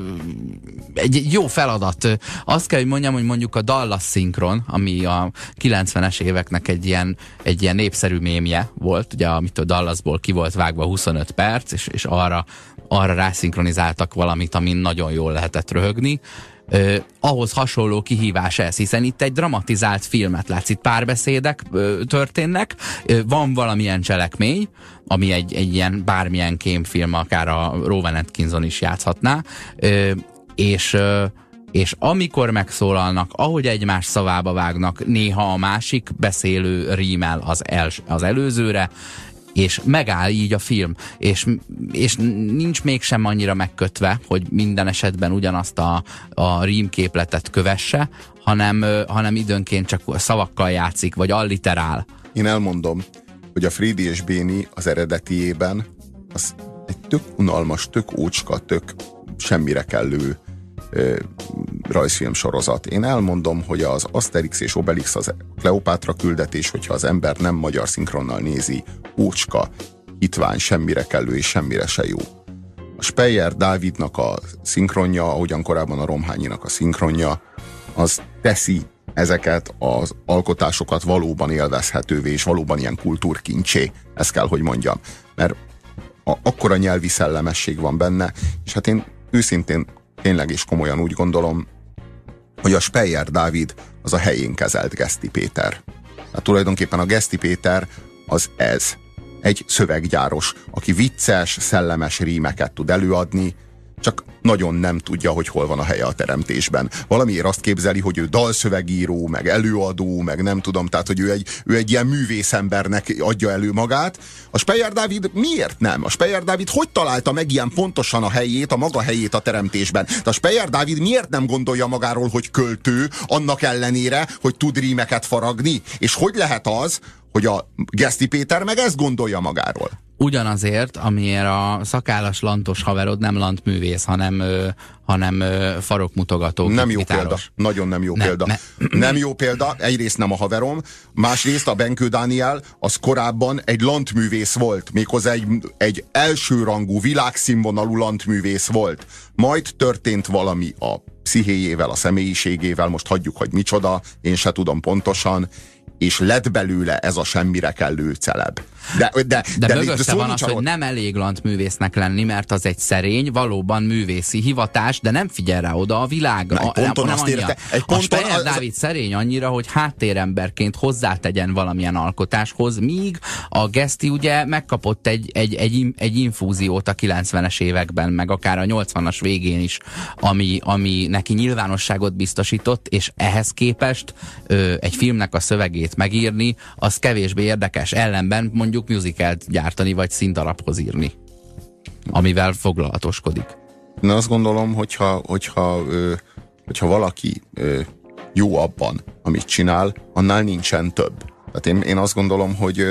egy jó feladat. Azt kell, hogy mondjam, hogy mondjuk a Dallas szinkron, ami a 90-es éveknek egy ilyen, egy ilyen népszerű mémje volt, ugye, amit a Dallasból ki volt vágva 25 perc, és, és arra, arra rászinkronizáltak valamit, amin nagyon jól lehetett röhögni ö, ahhoz hasonló kihívás ez, hiszen itt egy dramatizált filmet látsz, itt párbeszédek ö, történnek, ö, van valamilyen cselekmény, ami egy, egy ilyen bármilyen kémfilm, akár a Rowan Atkinson is játszhatná, ö, és ö, és amikor megszólalnak, ahogy egymás szavába vágnak, néha a másik beszélő rímel az, el, az előzőre, és megáll így a film, és, és nincs mégsem annyira megkötve, hogy minden esetben ugyanazt a, a rímképletet kövesse, hanem, hanem időnként csak szavakkal játszik, vagy alliterál. Én elmondom, hogy a Frédi és Béni az eredetiében az egy tök unalmas, tök ócska, tök semmire kellő rajzfilm sorozat. Én elmondom, hogy az Asterix és Obelix az Kleopátra küldetés, hogyha az ember nem magyar szinkronnal nézi, ócska, hitvány, semmire kellő és semmire se jó. A Speyer Dávidnak a szinkronja, ahogyan korábban a Romhányinak a szinkronja, az teszi ezeket az alkotásokat valóban élvezhetővé, és valóban ilyen kultúrkincsé, ezt kell, hogy mondjam. Mert a, akkora nyelvi szellemesség van benne, és hát én őszintén tényleg is komolyan úgy gondolom, hogy a Speyer Dávid az a helyén kezelt Geszti Péter. Hát tulajdonképpen a Geszti Péter az ez. Egy szöveggyáros, aki vicces, szellemes rímeket tud előadni, csak nagyon nem tudja, hogy hol van a helye a teremtésben. Valamiért azt képzeli, hogy ő dalszövegíró, meg előadó, meg nem tudom, tehát, hogy ő egy, ő egy ilyen művészembernek adja elő magát. A Speyer Dávid miért nem? A Speyer Dávid hogy találta meg ilyen pontosan a helyét, a maga helyét a teremtésben? De a Speyer Dávid miért nem gondolja magáról, hogy költő, annak ellenére, hogy tud rímeket faragni? És hogy lehet az, hogy a Geszti Péter meg ezt gondolja magáról? Ugyanazért, amiért a szakállas lantos haverod nem lantművész, hanem, ö, hanem ö, farokmutogató. Nem jó példa. Nagyon nem jó ne, példa. Ne. Nem jó példa. Egyrészt nem a haverom, másrészt a Benkő Dániel az korábban egy lantművész volt. Méghozzá egy, egy elsőrangú, világszínvonalú lantművész volt. Majd történt valami a pszichéjével, a személyiségével, most hagyjuk, hogy micsoda, én se tudom pontosan, és lett belőle ez a semmire kellő celeb. De, de, de, de, de mögötte van az, hogy nem elég lantművésznek lenni, mert az egy szerény, valóban művészi hivatás, de nem figyel rá oda a világ. Na, egy ponton nem, azt érte, egy ponton a az... Dávid szerény annyira, hogy háttéremberként hozzátegyen valamilyen alkotáshoz, míg a Geszti ugye megkapott egy, egy, egy, egy infúziót a 90-es években, meg akár a 80-as végén is, ami, ami neki nyilvánosságot biztosított, és ehhez képest ö, egy filmnek a szövegét megírni, az kevésbé érdekes. Ellenben mondjuk musicalt gyártani, vagy színdarabhoz írni, amivel foglalatoskodik. Én azt gondolom, hogyha, hogyha, hogyha valaki jó abban, amit csinál, annál nincsen több. Tehát én, én azt gondolom, hogy,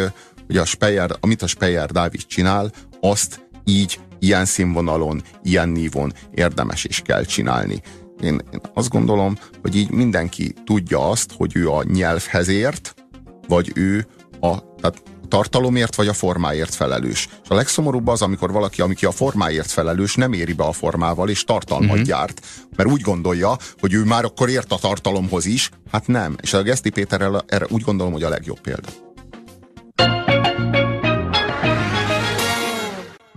hogy a Speyer, amit a Speyer Dávid csinál, azt így, ilyen színvonalon, ilyen nívon érdemes is kell csinálni. Én, én azt gondolom, hogy így mindenki tudja azt, hogy ő a nyelvhez ért, vagy ő a, tehát tartalomért vagy a formáért felelős. És a legszomorúbb az, amikor valaki, aki a formáért felelős, nem éri be a formával, és tartalmat uh-huh. gyárt. Mert úgy gondolja, hogy ő már akkor ért a tartalomhoz is. Hát nem. És a Geszti Péterrel erre úgy gondolom, hogy a legjobb példa.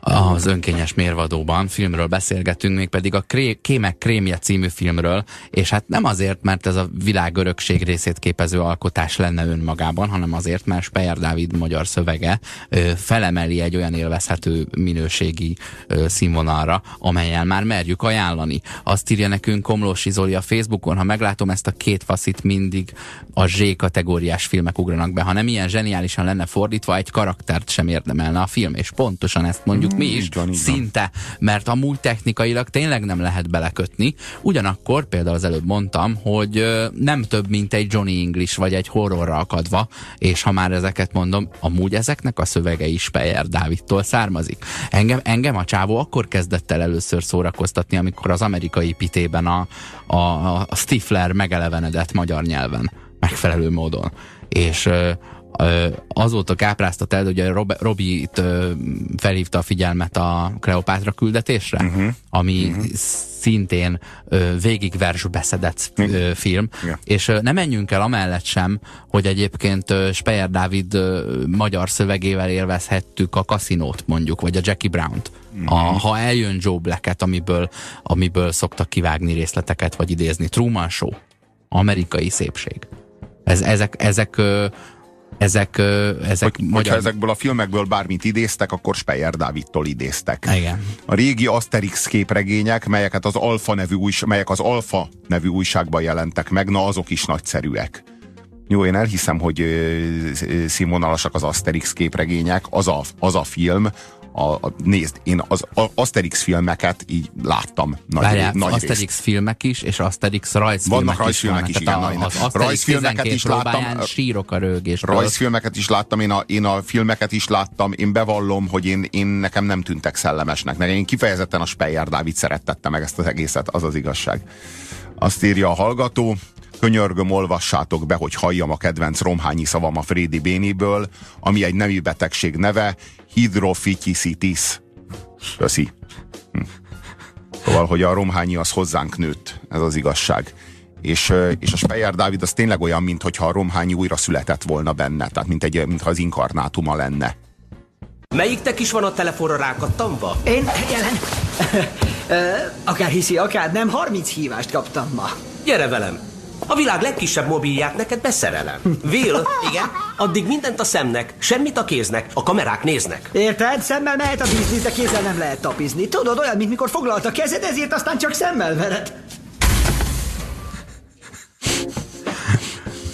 Az önkényes mérvadóban filmről beszélgetünk, még pedig a Kré Kémek Krémje című filmről, és hát nem azért, mert ez a világ örökség részét képező alkotás lenne önmagában, hanem azért, mert Speyer Dávid magyar szövege ö, felemeli egy olyan élvezhető minőségi ö, színvonalra, amelyen már merjük ajánlani. Azt írja nekünk Komlós Zoli a Facebookon, ha meglátom ezt a két faszit, mindig a Z kategóriás filmek ugranak be. Ha nem ilyen zseniálisan lenne fordítva, egy karaktert sem érdemelne a film, és pontosan ezt mondjuk mi is, van, így van. szinte, mert amúgy technikailag tényleg nem lehet belekötni. Ugyanakkor például az előbb mondtam, hogy nem több, mint egy Johnny English vagy egy horrorra akadva, és ha már ezeket mondom, amúgy ezeknek a szövege is Speyer Dávidtól származik. Engem, engem a csávó akkor kezdett el először szórakoztatni, amikor az amerikai pitében a, a, a Stifler megelevenedett magyar nyelven megfelelő módon. És azóta kápráztat el, hogy Rob, Robi felhívta a figyelmet a Kleopátra küldetésre, uh-huh. ami uh-huh. szintén végig versbeszedett ö, film, Ja. és ne menjünk el amellett sem, hogy egyébként Speyer Dávid magyar szövegével élvezhettük a kaszinót mondjuk, vagy a Jackie Brown-t. A, ha eljön Joe Black-et, amiből, amiből szoktak kivágni részleteket, vagy idézni. Truman Show. Amerikai szépség. Ez, ezek, ezek, ezek, ezek Hogy, hogyha ezekből a filmekből bármit idéztek, akkor Speyer Dávidtól idéztek. Igen. A régi Asterix képregények, melyeket az Alfa nevű újs- melyek az Alfa nevű újságban jelentek meg, na azok is nagyszerűek. Jó, én elhiszem, hogy színvonalasak az Asterix képregények, az a, az a film, a, a, nézd, én az a, Asterix filmeket így láttam. Nagy, Várjál, nagy Asterix részt. filmek is, és Asterix rajzfilmek Vannak rajzfilmek is, is, igen, a, az Asterix rajzfilmeket 12 is láttam, sírok a rögésből. Rajzfilmeket is láttam, én a, én a filmeket is láttam, én bevallom, hogy én, én nekem nem tűntek szellemesnek. Én kifejezetten a Speyer Dávid szerettette meg ezt az egészet, az az igazság. Azt írja a hallgató, könyörgöm, olvassátok be, hogy halljam a kedvenc romhányi szavam a Frédi Béniből, ami egy nemi betegség neve, hidrofityisitis. Köszi. Hm. Szóval, hogy a romhányi az hozzánk nőtt, ez az igazság. És, és a Speyer Dávid az tényleg olyan, mintha a romhányi újra született volna benne, tehát mint egy, mintha az inkarnátuma lenne. Melyiktek is van a telefonra rákattamva? Én jelen. Akár hiszi, akár nem, 30 hívást kaptam ma. Gyere velem! A világ legkisebb mobilját neked beszerelem. Will, igen, addig mindent a szemnek, semmit a kéznek, a kamerák néznek. Érted? Szemmel mehet a bízni, de kézzel nem lehet tapizni. Tudod, olyan, mint mikor foglalt a kezed, ezért aztán csak szemmel vered.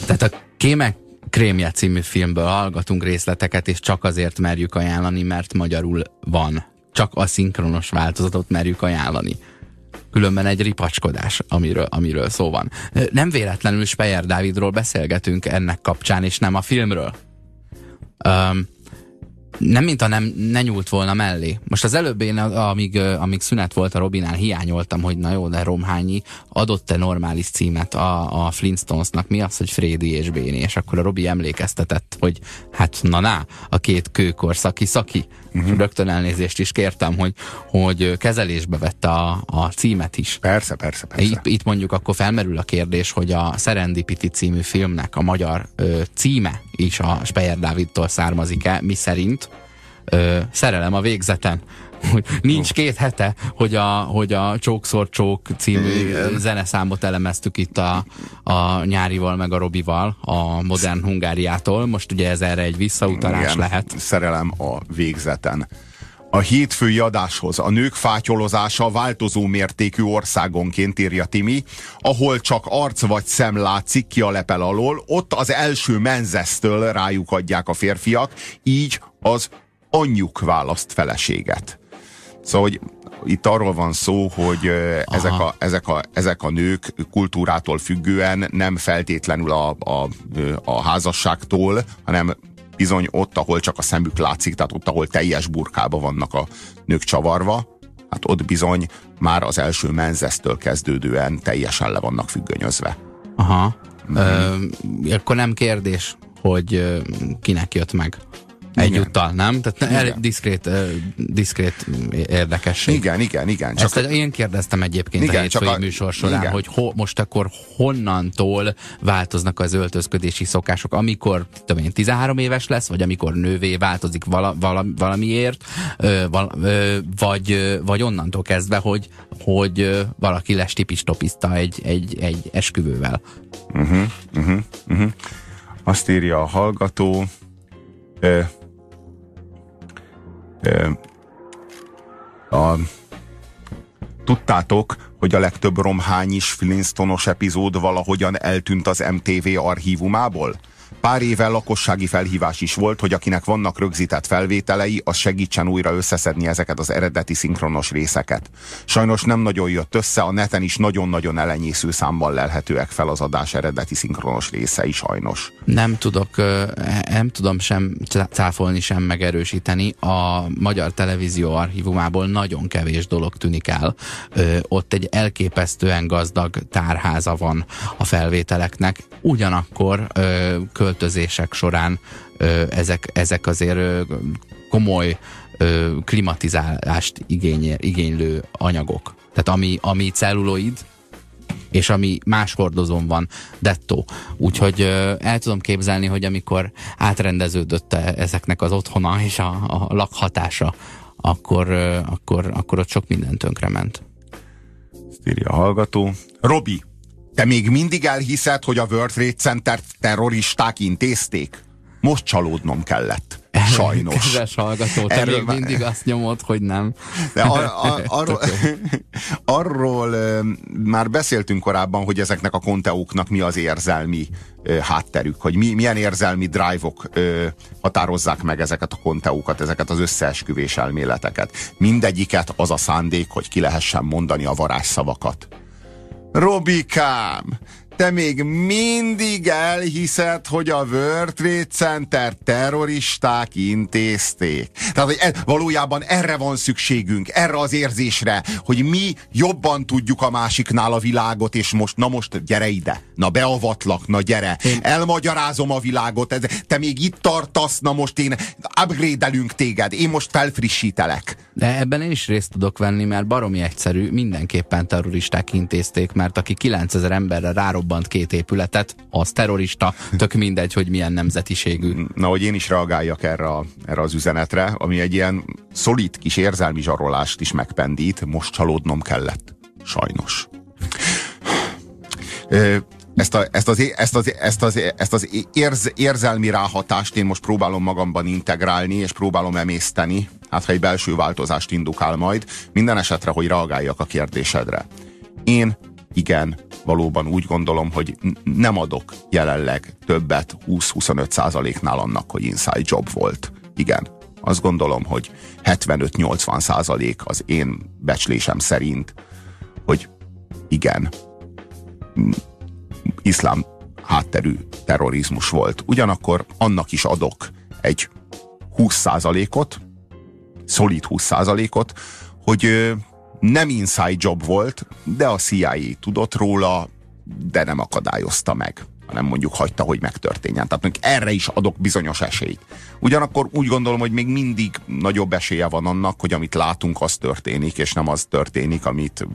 Tehát a Kémek Krémje című filmből hallgatunk részleteket, és csak azért merjük ajánlani, mert magyarul van. Csak a szinkronos változatot merjük ajánlani. Különben egy ripacskodás, amiről, amiről szó van. Nem véletlenül Speyer Dávidról beszélgetünk ennek kapcsán, és nem a filmről. Um, nem, mint a nem, ne nyúlt volna mellé. Most az előbb én, amíg, amíg szünet volt a Robinál, hiányoltam, hogy na jó, de Romhányi adott-e normális címet a, a Flintstonesnak, mi az, hogy Frédi és Béni, és akkor a Robi emlékeztetett, hogy hát na na, a két kőkor szaki szaki. Uh-huh. Rögtön elnézést is kértem, hogy, hogy kezelésbe vette a, a címet is. Persze, persze, persze. Itt, itt mondjuk akkor felmerül a kérdés, hogy a Serendipity című filmnek a magyar ö, címe is a Speyer Dávidtól származik-e, mi szerint ö, szerelem a végzeten. Hogy nincs két hete, hogy a, hogy a Csókszor Csók című Igen. zeneszámot elemeztük itt a, a nyárival meg a Robival a modern Hungáriától. Most ugye ez erre egy visszautalás Igen, lehet. Szerelem a végzeten. A hétfői adáshoz a nők fátyolozása változó mértékű országonként írja Timi, ahol csak arc vagy szem látszik ki a lepel alól, ott az első menzesztől rájuk adják a férfiak, így az anyjuk választ feleséget. Szóval, hogy itt arról van szó, hogy ezek a, ezek, a, ezek a nők kultúrától függően nem feltétlenül a, a, a házasságtól, hanem bizony ott, ahol csak a szemük látszik, tehát ott, ahol teljes burkába vannak a nők csavarva, hát ott bizony már az első menzesztől kezdődően teljesen le vannak függönyözve. Aha. Ö, akkor nem kérdés, hogy kinek jött meg. Egyúttal, nem? Tehát el, diszkrét, diszkrét érdekesség. Igen, igen, igen. Csak Ezt én kérdeztem egyébként igen, a hétfői a... műsor során, igen. hogy ho, most akkor honnantól változnak az öltözködési szokások, amikor tudom én, 13 éves lesz, vagy amikor nővé változik vala, vala, valamiért, ö, val, ö, vagy, vagy onnantól kezdve, hogy, hogy valaki lesz tipistopista egy, egy, egy esküvővel. Uh-huh, uh-huh, uh-huh. Azt írja a hallgató, ö, a, tudtátok, hogy a legtöbb romhányis Flintstonos epizód valahogyan eltűnt az MTV archívumából? Pár éve lakossági felhívás is volt, hogy akinek vannak rögzített felvételei, az segítsen újra összeszedni ezeket az eredeti szinkronos részeket. Sajnos nem nagyon jött össze, a neten is nagyon-nagyon elenyésző számban lelhetőek fel az adás eredeti szinkronos részei sajnos. Nem tudok, nem tudom sem cáfolni, sem megerősíteni. A Magyar Televízió archívumából nagyon kevés dolog tűnik el. Ott egy elképesztően gazdag tárháza van a felvételeknek. Ugyanakkor költözések során ezek, ezek azért komoly klimatizálást igényel, igénylő anyagok. Tehát ami, ami celluloid, és ami más hordozón van, dettó. Úgyhogy ö, el tudom képzelni, hogy amikor átrendeződött ezeknek az otthona és a, a lakhatása, akkor, ö, akkor, akkor ott sok minden tönkrement. Ezt írja a hallgató. Robi, te még mindig elhiszed, hogy a World Trade Center terroristák intézték? Most csalódnom kellett. Sajnos. Kedves hallgató, te Erről még mindig azt nyomod, hogy nem. De ar, ar, arról, arról már beszéltünk korábban, hogy ezeknek a konteóknak mi az érzelmi hátterük, hogy mi, milyen érzelmi drive-ok határozzák meg ezeket a konteókat, ezeket az összeesküvés elméleteket. Mindegyiket az a szándék, hogy ki lehessen mondani a varázsszavakat. Robikám, te még mindig elhiszed, hogy a World Trade Center terroristák intézték. Tehát, hogy e, valójában erre van szükségünk, erre az érzésre, hogy mi jobban tudjuk a másiknál a világot, és most, na most gyere ide, na beavatlak, na gyere, én... elmagyarázom a világot, ez, te még itt tartasz, na most én upgrade téged, én most felfrissítelek. De ebben én is részt tudok venni, mert baromi egyszerű, mindenképpen terroristák intézték, mert aki 9000 emberre rárob felrobbant két épületet, az terrorista, tök mindegy, hogy milyen nemzetiségű. Na, hogy én is reagáljak erre, erre az üzenetre, ami egy ilyen szolid kis érzelmi zsarolást is megpendít, most csalódnom kellett. Sajnos. Ezt, a, ezt, az, ezt, az, ezt, az, ezt az érz, érzelmi ráhatást én most próbálom magamban integrálni, és próbálom emészteni, hát ha egy belső változást indukál majd, minden esetre, hogy reagáljak a kérdésedre. Én igen, valóban úgy gondolom, hogy nem adok jelenleg többet 20-25 százaléknál annak, hogy inside job volt. Igen, azt gondolom, hogy 75-80 százalék az én becslésem szerint, hogy igen, iszlám hátterű terrorizmus volt. Ugyanakkor annak is adok egy 20 százalékot, szolid 20 százalékot, hogy nem inside job volt, de a CIA tudott róla, de nem akadályozta meg hanem mondjuk hagyta, hogy megtörténjen. Tehát mondjuk erre is adok bizonyos esélyt. Ugyanakkor úgy gondolom, hogy még mindig nagyobb esélye van annak, hogy amit látunk, az történik, és nem az történik, amit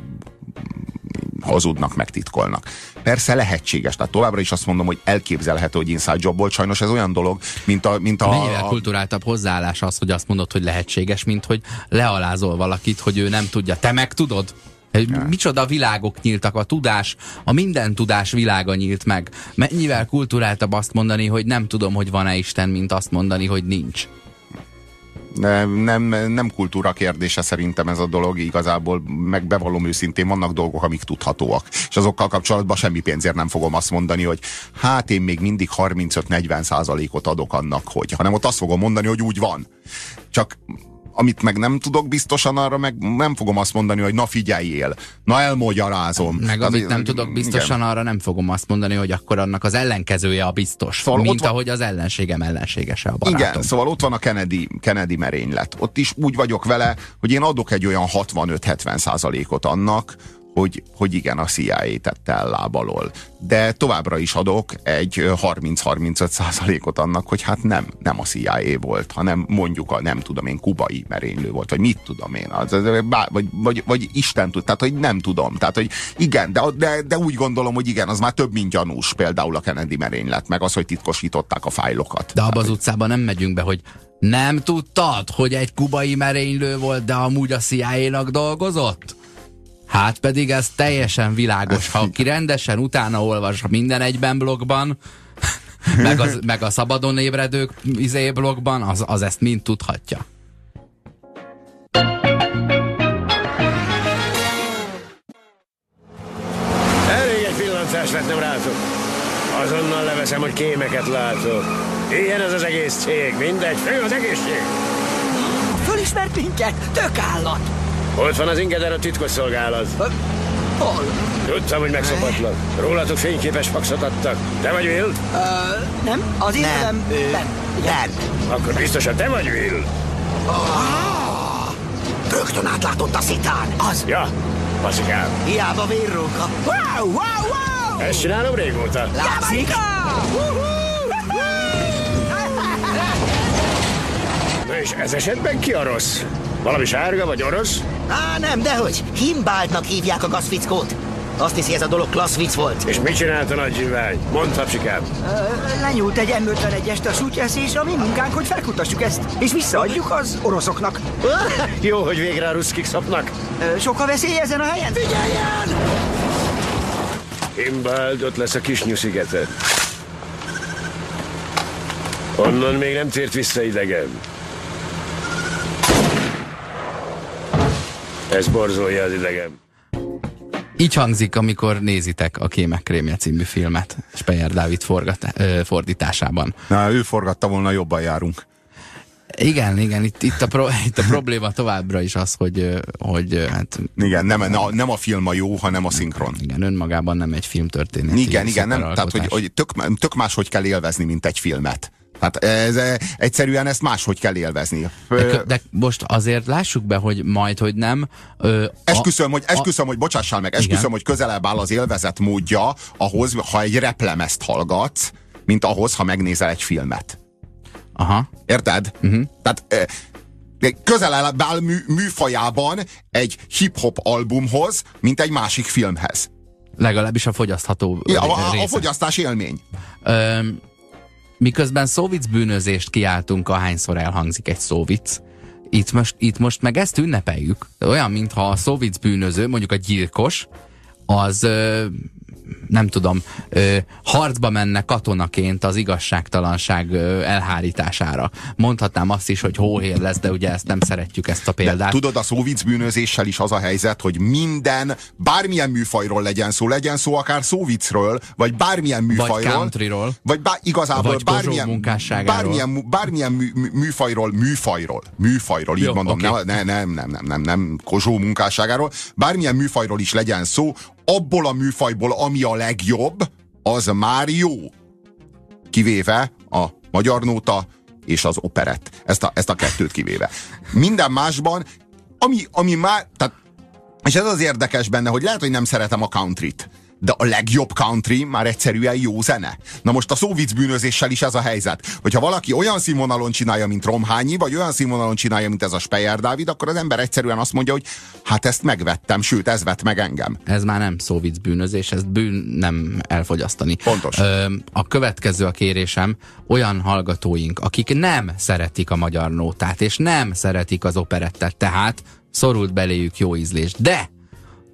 hazudnak, megtitkolnak. Persze lehetséges, tehát továbbra is azt mondom, hogy elképzelhető, hogy inside job volt, sajnos ez olyan dolog, mint a... Mint a Mennyivel kulturáltabb hozzáállás az, hogy azt mondod, hogy lehetséges, mint hogy lealázol valakit, hogy ő nem tudja. Te meg tudod? Ja. Micsoda világok nyíltak, a tudás, a minden tudás világa nyílt meg. Mennyivel kulturáltabb azt mondani, hogy nem tudom, hogy van-e Isten, mint azt mondani, hogy nincs nem, nem, kultúra kérdése szerintem ez a dolog igazából, meg bevallom őszintén, vannak dolgok, amik tudhatóak. És azokkal kapcsolatban semmi pénzért nem fogom azt mondani, hogy hát én még mindig 35-40 százalékot adok annak, hogy, hanem ott azt fogom mondani, hogy úgy van. Csak amit meg nem tudok biztosan, arra meg nem fogom azt mondani, hogy na figyeljél, na elmagyarázom. Meg amit nem tudok biztosan, igen. arra nem fogom azt mondani, hogy akkor annak az ellenkezője a biztos. Szóval mint van... ahogy az ellenségem ellenségese a barátom. Igen, szóval ott van a Kennedy, Kennedy merénylet. Ott is úgy vagyok vele, hogy én adok egy olyan 65-70 százalékot annak, hogy, hogy igen, a CIA tette el lábalól. De továbbra is adok egy 30-35 százalékot annak, hogy hát nem, nem a CIA volt, hanem mondjuk a nem tudom én, kubai merénylő volt, vagy mit tudom én, az, vagy, vagy, vagy Isten tud, tehát hogy nem tudom. Tehát, hogy igen, de, de, de úgy gondolom, hogy igen, az már több, mint gyanús, például a Kennedy merénylet, meg az, hogy titkosították a fájlokat. De abba az utcában nem megyünk be, hogy nem tudtad, hogy egy kubai merénylő volt, de amúgy a CIA-nak dolgozott? Hát pedig ez teljesen világos. Ha ki rendesen utána olvas minden egyben blogban, meg, az, meg a szabadon ébredők izé blogban, az, az ezt mind tudhatja. Elég egy pillantást vetnem rátok. Azonnal leveszem, hogy kémeket látok. Ilyen ez az egész cég, mindegy, fő az egészség. Fölismert minket? Tök állat! Ott van az ingeder a titkosszolgálat. Hol? Tudtam, hogy megszopatlak. Rólatok fényképes faxot adtak. Te vagy Will? Ö, nem, az én nevem Ben. Akkor biztosan te vagy Will. Rögtön átlátott a szitán. Az. Ja, baszikám. Hiába vérróka. Wow, wow, wow! Ezt csinálom régóta. Látszik? Na és ez esetben ki a rossz? Valami sárga vagy orosz? Á, nem, dehogy. Himbáltnak hívják a gazfickót. Azt hiszi, ez a dolog klassz vicc volt. És mit csinált a nagy zsivány? Mondd, tapsikám. Ö, lenyúlt egy M51-est a sútyeszésre, a mi munkánk, hogy felkutassuk ezt, és visszaadjuk az oroszoknak. Jó, hogy végre a ruszkik szopnak. Sok a veszély ezen a helyen? Figyeljen! Himbald, ott lesz a kis nyuszigete. Onnan még nem tért vissza idegen. Ez borzolja az idegem. Így hangzik, amikor nézitek a Kémek Krémje című filmet Speyer Dávid forgat, ö, fordításában. Na, ő forgatta volna, jobban járunk. Igen, igen, itt, itt, a, pro, itt a probléma továbbra is az, hogy, hogy hát, Igen, nem, nem, a film a jó, hanem a szinkron. igen, önmagában nem egy filmtörténet. Igen, igen, nem, tehát hogy, hogy tök, tök máshogy kell élvezni, mint egy filmet. Tehát ez, eh, egyszerűen ezt máshogy kell élvezni. De, de most azért lássuk be, hogy majd, hogy nem. Ö, esküszöm, hogy, esküszöm, hogy bocsássál meg, esküszöm, Igen. hogy közelebb áll az élvezet módja ahhoz, ha egy replemezt hallgatsz, mint ahhoz, ha megnézel egy filmet. Aha. Érted? Uh-huh. Tehát eh, közelebb áll mű, műfajában egy hip-hop albumhoz, mint egy másik filmhez. Legalábbis a fogyasztható Ja, a, a, fogyasztás élmény. Ö, miközben szóvic bűnözést kiáltunk, ahányszor elhangzik egy szóvic, itt most, itt most meg ezt ünnepeljük. Olyan, mintha a szóvic bűnöző, mondjuk a gyilkos, az ö, nem tudom, ö, harcba menne katonaként az igazságtalanság ö, elhárítására. Mondhatnám azt is, hogy hóhér lesz, de ugye ezt nem szeretjük ezt a De példát. tudod, a szóvic bűnözéssel is az a helyzet, hogy minden, bármilyen műfajról legyen szó, legyen szó akár szóvicről, vagy bármilyen műfajról. countryról. Vagy bá, igazából Vagy bármilyen, bármilyen, bármilyen mű, mű, műfajról, műfajról, műfajról, így Jó, mondom, oké. nem, nem, nem, nem, nem, nem, Kozsó munkásságáról, bármilyen műfajról is legyen szó, abból a műfajból, ami a legjobb, az már jó. Kivéve a magyar nóta és az operett. Ezt a, ezt a kettőt kivéve. Minden másban, ami, ami már, tehát, és ez az érdekes benne, hogy lehet, hogy nem szeretem a countryt, de a legjobb country már egyszerűen jó zene. Na most a szóvic bűnözéssel is ez a helyzet. Hogyha valaki olyan színvonalon csinálja, mint Romhányi, vagy olyan színvonalon csinálja, mint ez a Speyer Dávid, akkor az ember egyszerűen azt mondja, hogy hát ezt megvettem, sőt, ez vett meg engem. Ez már nem szóvic bűnözés, ez bűn nem elfogyasztani. Pontos. Ö, a következő a kérésem, olyan hallgatóink, akik nem szeretik a magyar nótát, és nem szeretik az operettet, tehát szorult beléjük jó ízlés, de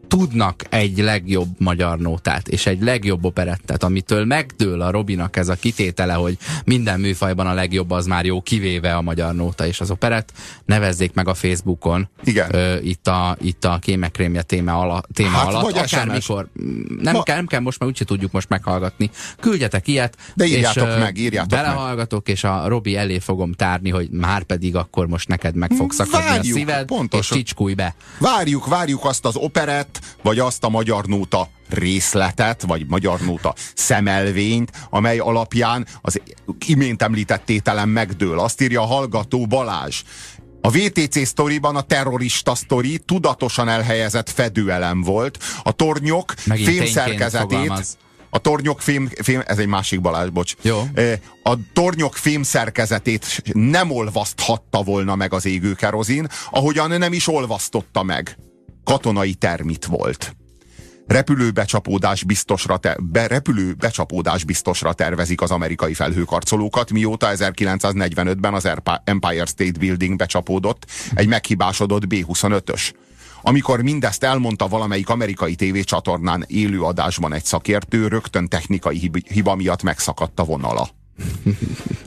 tudnak egy legjobb magyar nótát, és egy legjobb operettet, amitől megdől a Robinak ez a kitétele, hogy minden műfajban a legjobb az már jó, kivéve a magyar nóta és az operett, nevezzék meg a Facebookon. Igen. Ö, itt, a, itt a kémekrémje téma, ala, téma Hát, alatt, akármikor. Nem, Ma- kell, nem kell most, már úgyse tudjuk most meghallgatni. Küldjetek ilyet. De írjátok és, meg, írjátok meg. Belehallgatok, és a Robi elé fogom tárni, hogy már pedig akkor most neked meg fog szakadni Várjuk, a szíved, pontosan. és csicskulj be. Várjuk, várjuk azt az operett, vagy azt a magyar nóta részletet, vagy magyar nóta szemelvényt, amely alapján az imént említett tételem megdől. Azt írja a hallgató Balázs. A VTC sztoriban a terrorista sztori tudatosan elhelyezett fedőelem volt. A tornyok Megint fémszerkezetét a tornyok fém, fém, ez egy másik Balázs, bocs. Jó. A tornyok fémszerkezetét nem olvaszthatta volna meg az égő kerozin, ahogyan nem is olvasztotta meg. Katonai termit volt. Repülő becsapódás biztosra, te, be, repülő becsapódás biztosra tervezik az amerikai felhőkarcolókat, mióta 1945-ben az Empire State Building becsapódott egy meghibásodott B-25-ös. Amikor mindezt elmondta valamelyik amerikai tévécsatornán élő adásban egy szakértő, rögtön technikai hib- hiba miatt megszakadt a vonala.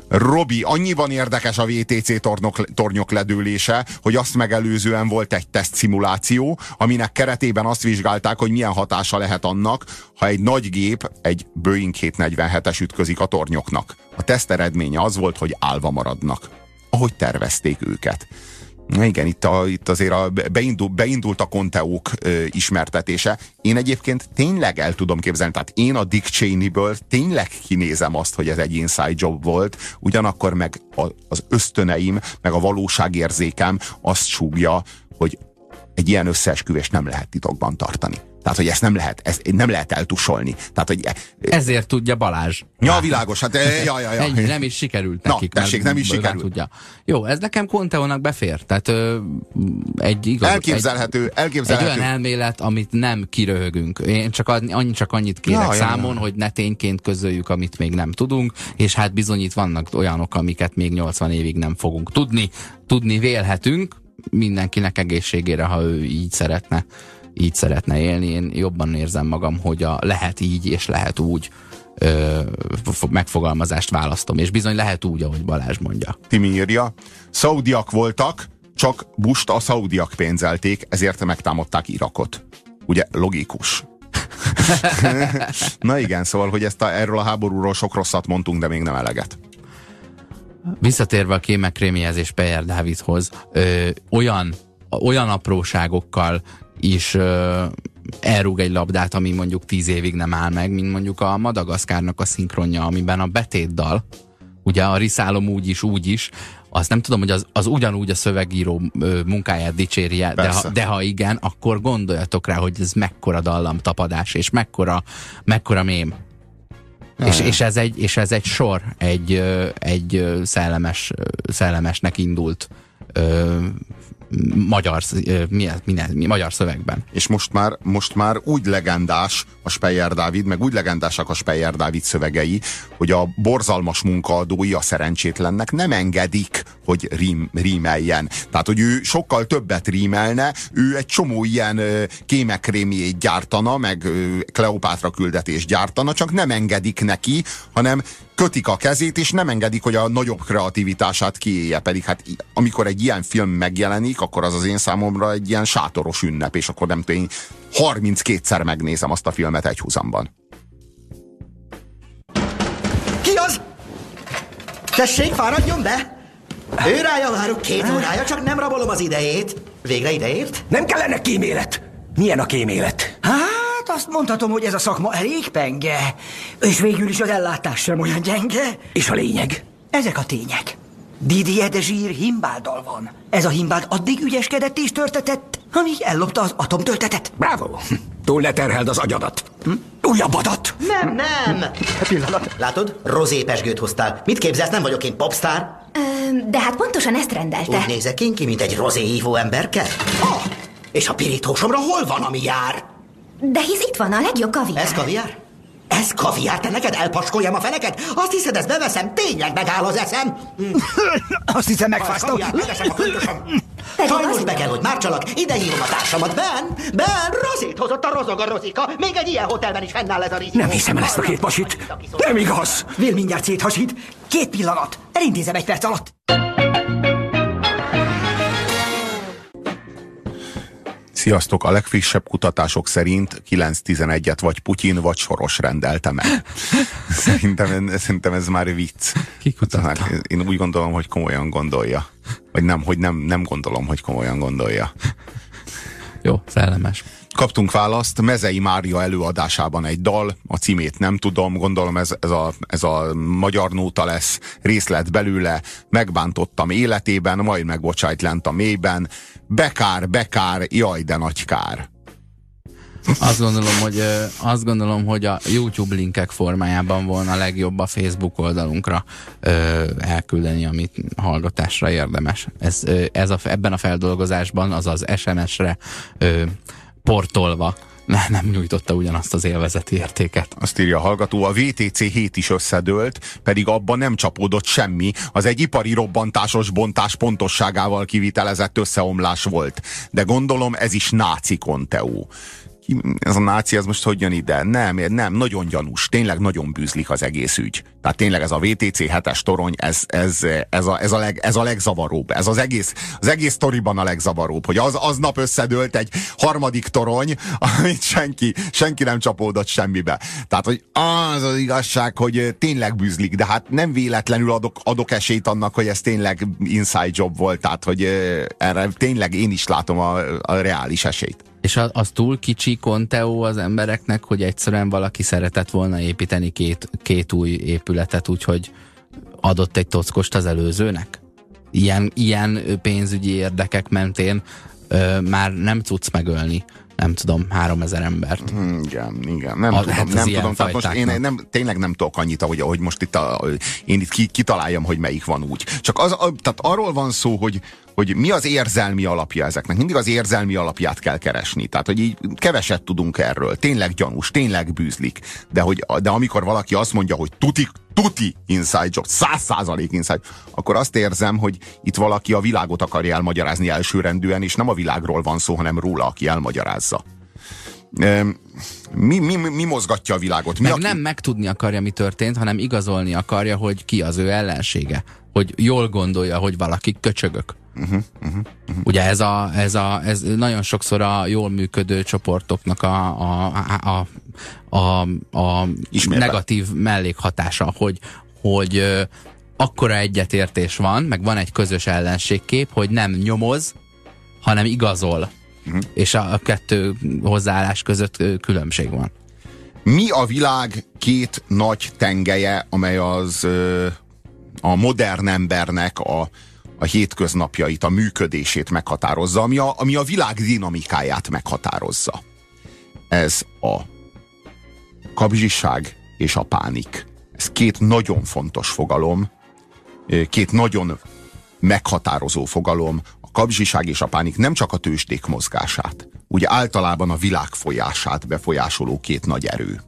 Robi, annyiban érdekes a VTC tornok, tornyok ledőlése, hogy azt megelőzően volt egy teszt szimuláció, aminek keretében azt vizsgálták, hogy milyen hatása lehet annak, ha egy nagy gép, egy Boeing 747-es ütközik a tornyoknak. A teszt eredménye az volt, hogy állva maradnak, ahogy tervezték őket. Na igen, itt, a, itt azért a beindul, beindult a konteók ö, ismertetése. Én egyébként tényleg el tudom képzelni, tehát én a Dick Cheney-ből tényleg kinézem azt, hogy ez egy inside job volt, ugyanakkor meg a, az ösztöneim, meg a valóságérzékem azt súgja, hogy egy ilyen összeesküvést nem lehet titokban tartani. Tehát, hogy ezt nem lehet, ezt nem lehet eltusolni. Tehát, hogy Ezért tudja Balázs. Ja, világos, hát eh, ja, ja, ja. Ennyi, nem is sikerült Na, nekik. tessék, nem is sikerült. Tudja. Jó, ez nekem Conteónak befér. Tehát ö, egy igaz, Elképzelhető, egy, elképzelhető. egy olyan elmélet, amit nem kiröhögünk. Én csak, annyi, csak annyit kérek Ja, ja, számon, ja. hogy ne tényként közöljük, amit még nem tudunk, és hát bizony itt vannak olyanok, amiket még 80 évig nem fogunk tudni. Tudni vélhetünk, mindenkinek egészségére, ha ő így szeretne így szeretne élni. Én jobban érzem magam, hogy a lehet így és lehet úgy ö, megfogalmazást választom. És bizony lehet úgy, ahogy Balázs mondja. Timi írja, szaudiak voltak, csak Bust a szaudiak pénzelték, ezért megtámadták Irakot. Ugye logikus. Na igen, szóval, hogy ezt a, erről a háborúról sok rosszat mondtunk, de még nem eleget. Visszatérve a Kémek Krémihez és Pejer Dávidhoz, ö, olyan, olyan apróságokkal is ö, elrúg egy labdát, ami mondjuk tíz évig nem áll meg, mint mondjuk a Madagaszkárnak a szinkronja, amiben a betétdal, ugye a riszálom úgy is, úgy is, azt nem tudom, hogy az, az ugyanúgy a szövegíró munkáját dicséri de ha, de ha igen, akkor gondoljatok rá, hogy ez mekkora dallamtapadás, és mekkora, mekkora mém. És, és, ez egy, és ez egy sor, egy, egy szellemes, szellemesnek indult ö, magyar, sz- ö, mi, ez- mi, mi, magyar szövegben. És most már, most már úgy legendás a Speyer Dávid, meg úgy legendásak a Speyer Dávid szövegei, hogy a borzalmas munkaadói a szerencsétlennek nem engedik, hogy rím, rímeljen. Tehát, hogy ő sokkal többet rímelne, ő egy csomó ilyen kémekrémjét gyártana, meg Kleopátra küldetés gyártana, csak nem engedik neki, hanem kötik a kezét, és nem engedik, hogy a nagyobb kreativitását kiélje. Pedig hát amikor egy ilyen film megjelenik, akkor az az én számomra egy ilyen sátoros ünnep, és akkor nem tudom, én 32-szer megnézem azt a filmet egy húzamban. Ki az? Tessék, fáradjon be! Ő rája várok két órája, csak nem rabolom az idejét. Végre ideért? Nem kellene kémélet. Milyen a kémélet? Azt mondhatom, hogy ez a szakma elég penge. És végül is az ellátás sem olyan gyenge. És a lényeg? Ezek a tények. Didier de Zsír himbáldal van. Ez a himbáld addig ügyeskedett és törtetett, amíg ellopta az atomtöltetet. Bravo! Túl ne terheld az agyadat. Hm? Újabb adat! Nem, nem! Pillanat. Látod? Rozé pesgőt hoztál. Mit képzelsz, nem vagyok én popstar? Ö, de hát pontosan ezt rendelte. Úgy nézek én ki, mint egy rozé ívó emberke? Ah, és a pirítósomra hol van, ami jár? De hisz itt van a legjobb kaviár. Ez kaviár? Ez kaviár, te neked elpaskoljam a feneket? Azt hiszed, ezt beveszem? Tényleg megáll az eszem? Azt hiszem, megfáztam. kaviár, megeszem a köntösöm. Sajnos be kell, hogy már csalak. Ide hívom a társamat. Ben, Ben, rozét hozott a rozog a rozika. Még egy ilyen hotelben is fennáll ez a rizikó. Nem hiszem el ezt a két pasit. Nem igaz! Vél mindjárt széthasít. Két pillanat. Elintézem egy perc alatt. Sziasztok! A legfrissebb kutatások szerint 9-11-et vagy Putyin, vagy Soros rendelte meg. Szerintem, szerintem ez már vicc. Ki kutatta? Én úgy gondolom, hogy komolyan gondolja. Vagy nem, hogy nem, nem gondolom, hogy komolyan gondolja. Jó, szellemes. Kaptunk választ, Mezei Mária előadásában egy dal, a címét nem tudom, gondolom ez, ez, a, ez a magyar nóta lesz, részlet belőle, megbántottam életében, majd megbocsájt lent a mélyben, bekár, bekár, jaj de nagy kár. Azt gondolom, hogy, azt gondolom, hogy a YouTube linkek formájában volna legjobb a Facebook oldalunkra ö, elküldeni, amit hallgatásra érdemes. Ez, ez a, ebben a feldolgozásban, azaz SMS-re portolva ne, nem nyújtotta ugyanazt az élvezeti értéket. Azt írja a hallgató, a VTC 7 is összedőlt, pedig abban nem csapódott semmi. Az egy ipari robbantásos bontás pontosságával kivitelezett összeomlás volt. De gondolom ez is náci konteó ez a náci, ez most hogy jön ide? Nem, nem, nagyon gyanús, tényleg nagyon bűzlik az egész ügy. Tehát tényleg ez a VTC 7-es torony, ez, ez, ez, a, ez, a leg, ez a legzavaróbb. Ez az egész, az egész sztoriban a legzavaróbb, hogy az, aznap összedőlt egy harmadik torony, amit senki, senki nem csapódott semmibe. Tehát, hogy az az igazság, hogy tényleg bűzlik, de hát nem véletlenül adok, adok esélyt annak, hogy ez tényleg inside job volt, tehát, hogy erre tényleg én is látom a, a reális esélyt. És az, az túl kicsi konteó az embereknek, hogy egyszerűen valaki szeretett volna építeni két, két új épületet, úgyhogy adott egy tockost az előzőnek? Ilyen, ilyen pénzügyi érdekek mentén ö, már nem tudsz megölni nem tudom, három ezer embert. Hmm, igen, igen, nem a, tudom, hát nem tudom. Tehát most én nem, tényleg nem tudok annyit, ahogy, ahogy most itt a, én itt kitaláljam, hogy melyik van úgy. Csak az, a, tehát arról van szó, hogy, hogy mi az érzelmi alapja ezeknek. Mindig az érzelmi alapját kell keresni. Tehát, hogy így keveset tudunk erről. Tényleg gyanús, tényleg bűzlik. De, hogy, de amikor valaki azt mondja, hogy tuti, tuti inside job, száz százalék inside, akkor azt érzem, hogy itt valaki a világot akarja elmagyarázni elsőrendűen, és nem a világról van szó, hanem róla, aki elmagyarázza. Mi, mi, mi mozgatja a világot? Mi Meg aki... nem megtudni akarja, mi történt, hanem igazolni akarja, hogy ki az ő ellensége. Hogy jól gondolja, hogy valaki köcsögök. Uh-huh, uh-huh, uh-huh. Ugye ez, a, ez, a, ez nagyon sokszor a jól működő csoportoknak a, a, a, a, a negatív mellékhatása, hogy, hogy akkora egyetértés van, meg van egy közös ellenségkép, hogy nem nyomoz, hanem igazol. Uh-huh. És a, a kettő hozzáállás között különbség van. Mi a világ két nagy tengelye, amely az a modern embernek a a hétköznapjait, a működését meghatározza, ami a, ami a világ dinamikáját meghatározza. Ez a kapzsiság és a pánik. Ez két nagyon fontos fogalom, két nagyon meghatározó fogalom, a kapzsiság és a pánik nem csak a tőzsdék mozgását, ugye általában a világ folyását befolyásoló két nagy erő.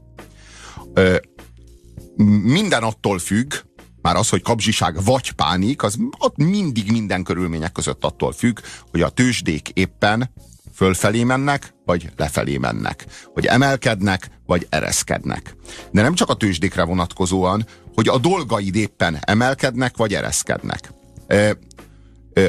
Minden attól függ, már az, hogy kapzsiság vagy pánik, az mindig minden körülmények között attól függ, hogy a tőzsdék éppen fölfelé mennek, vagy lefelé mennek. Hogy emelkednek, vagy ereszkednek. De nem csak a tőzsdékre vonatkozóan, hogy a dolgaid éppen emelkednek, vagy ereszkednek. E, e,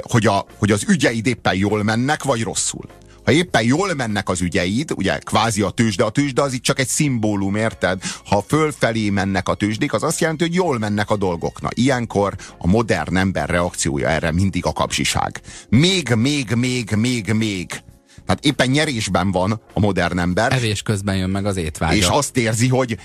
hogy, a, hogy az ügyeid éppen jól mennek, vagy rosszul ha éppen jól mennek az ügyeid, ugye kvázi a tőzsde, a tőzsde az itt csak egy szimbólum, érted? Ha fölfelé mennek a tőzsdék, az azt jelenti, hogy jól mennek a dolgok. Na, ilyenkor a modern ember reakciója erre mindig a kapsiság. Még, még, még, még, még. Tehát éppen nyerésben van a modern ember. Evés közben jön meg az étvágya. És azt érzi, hogy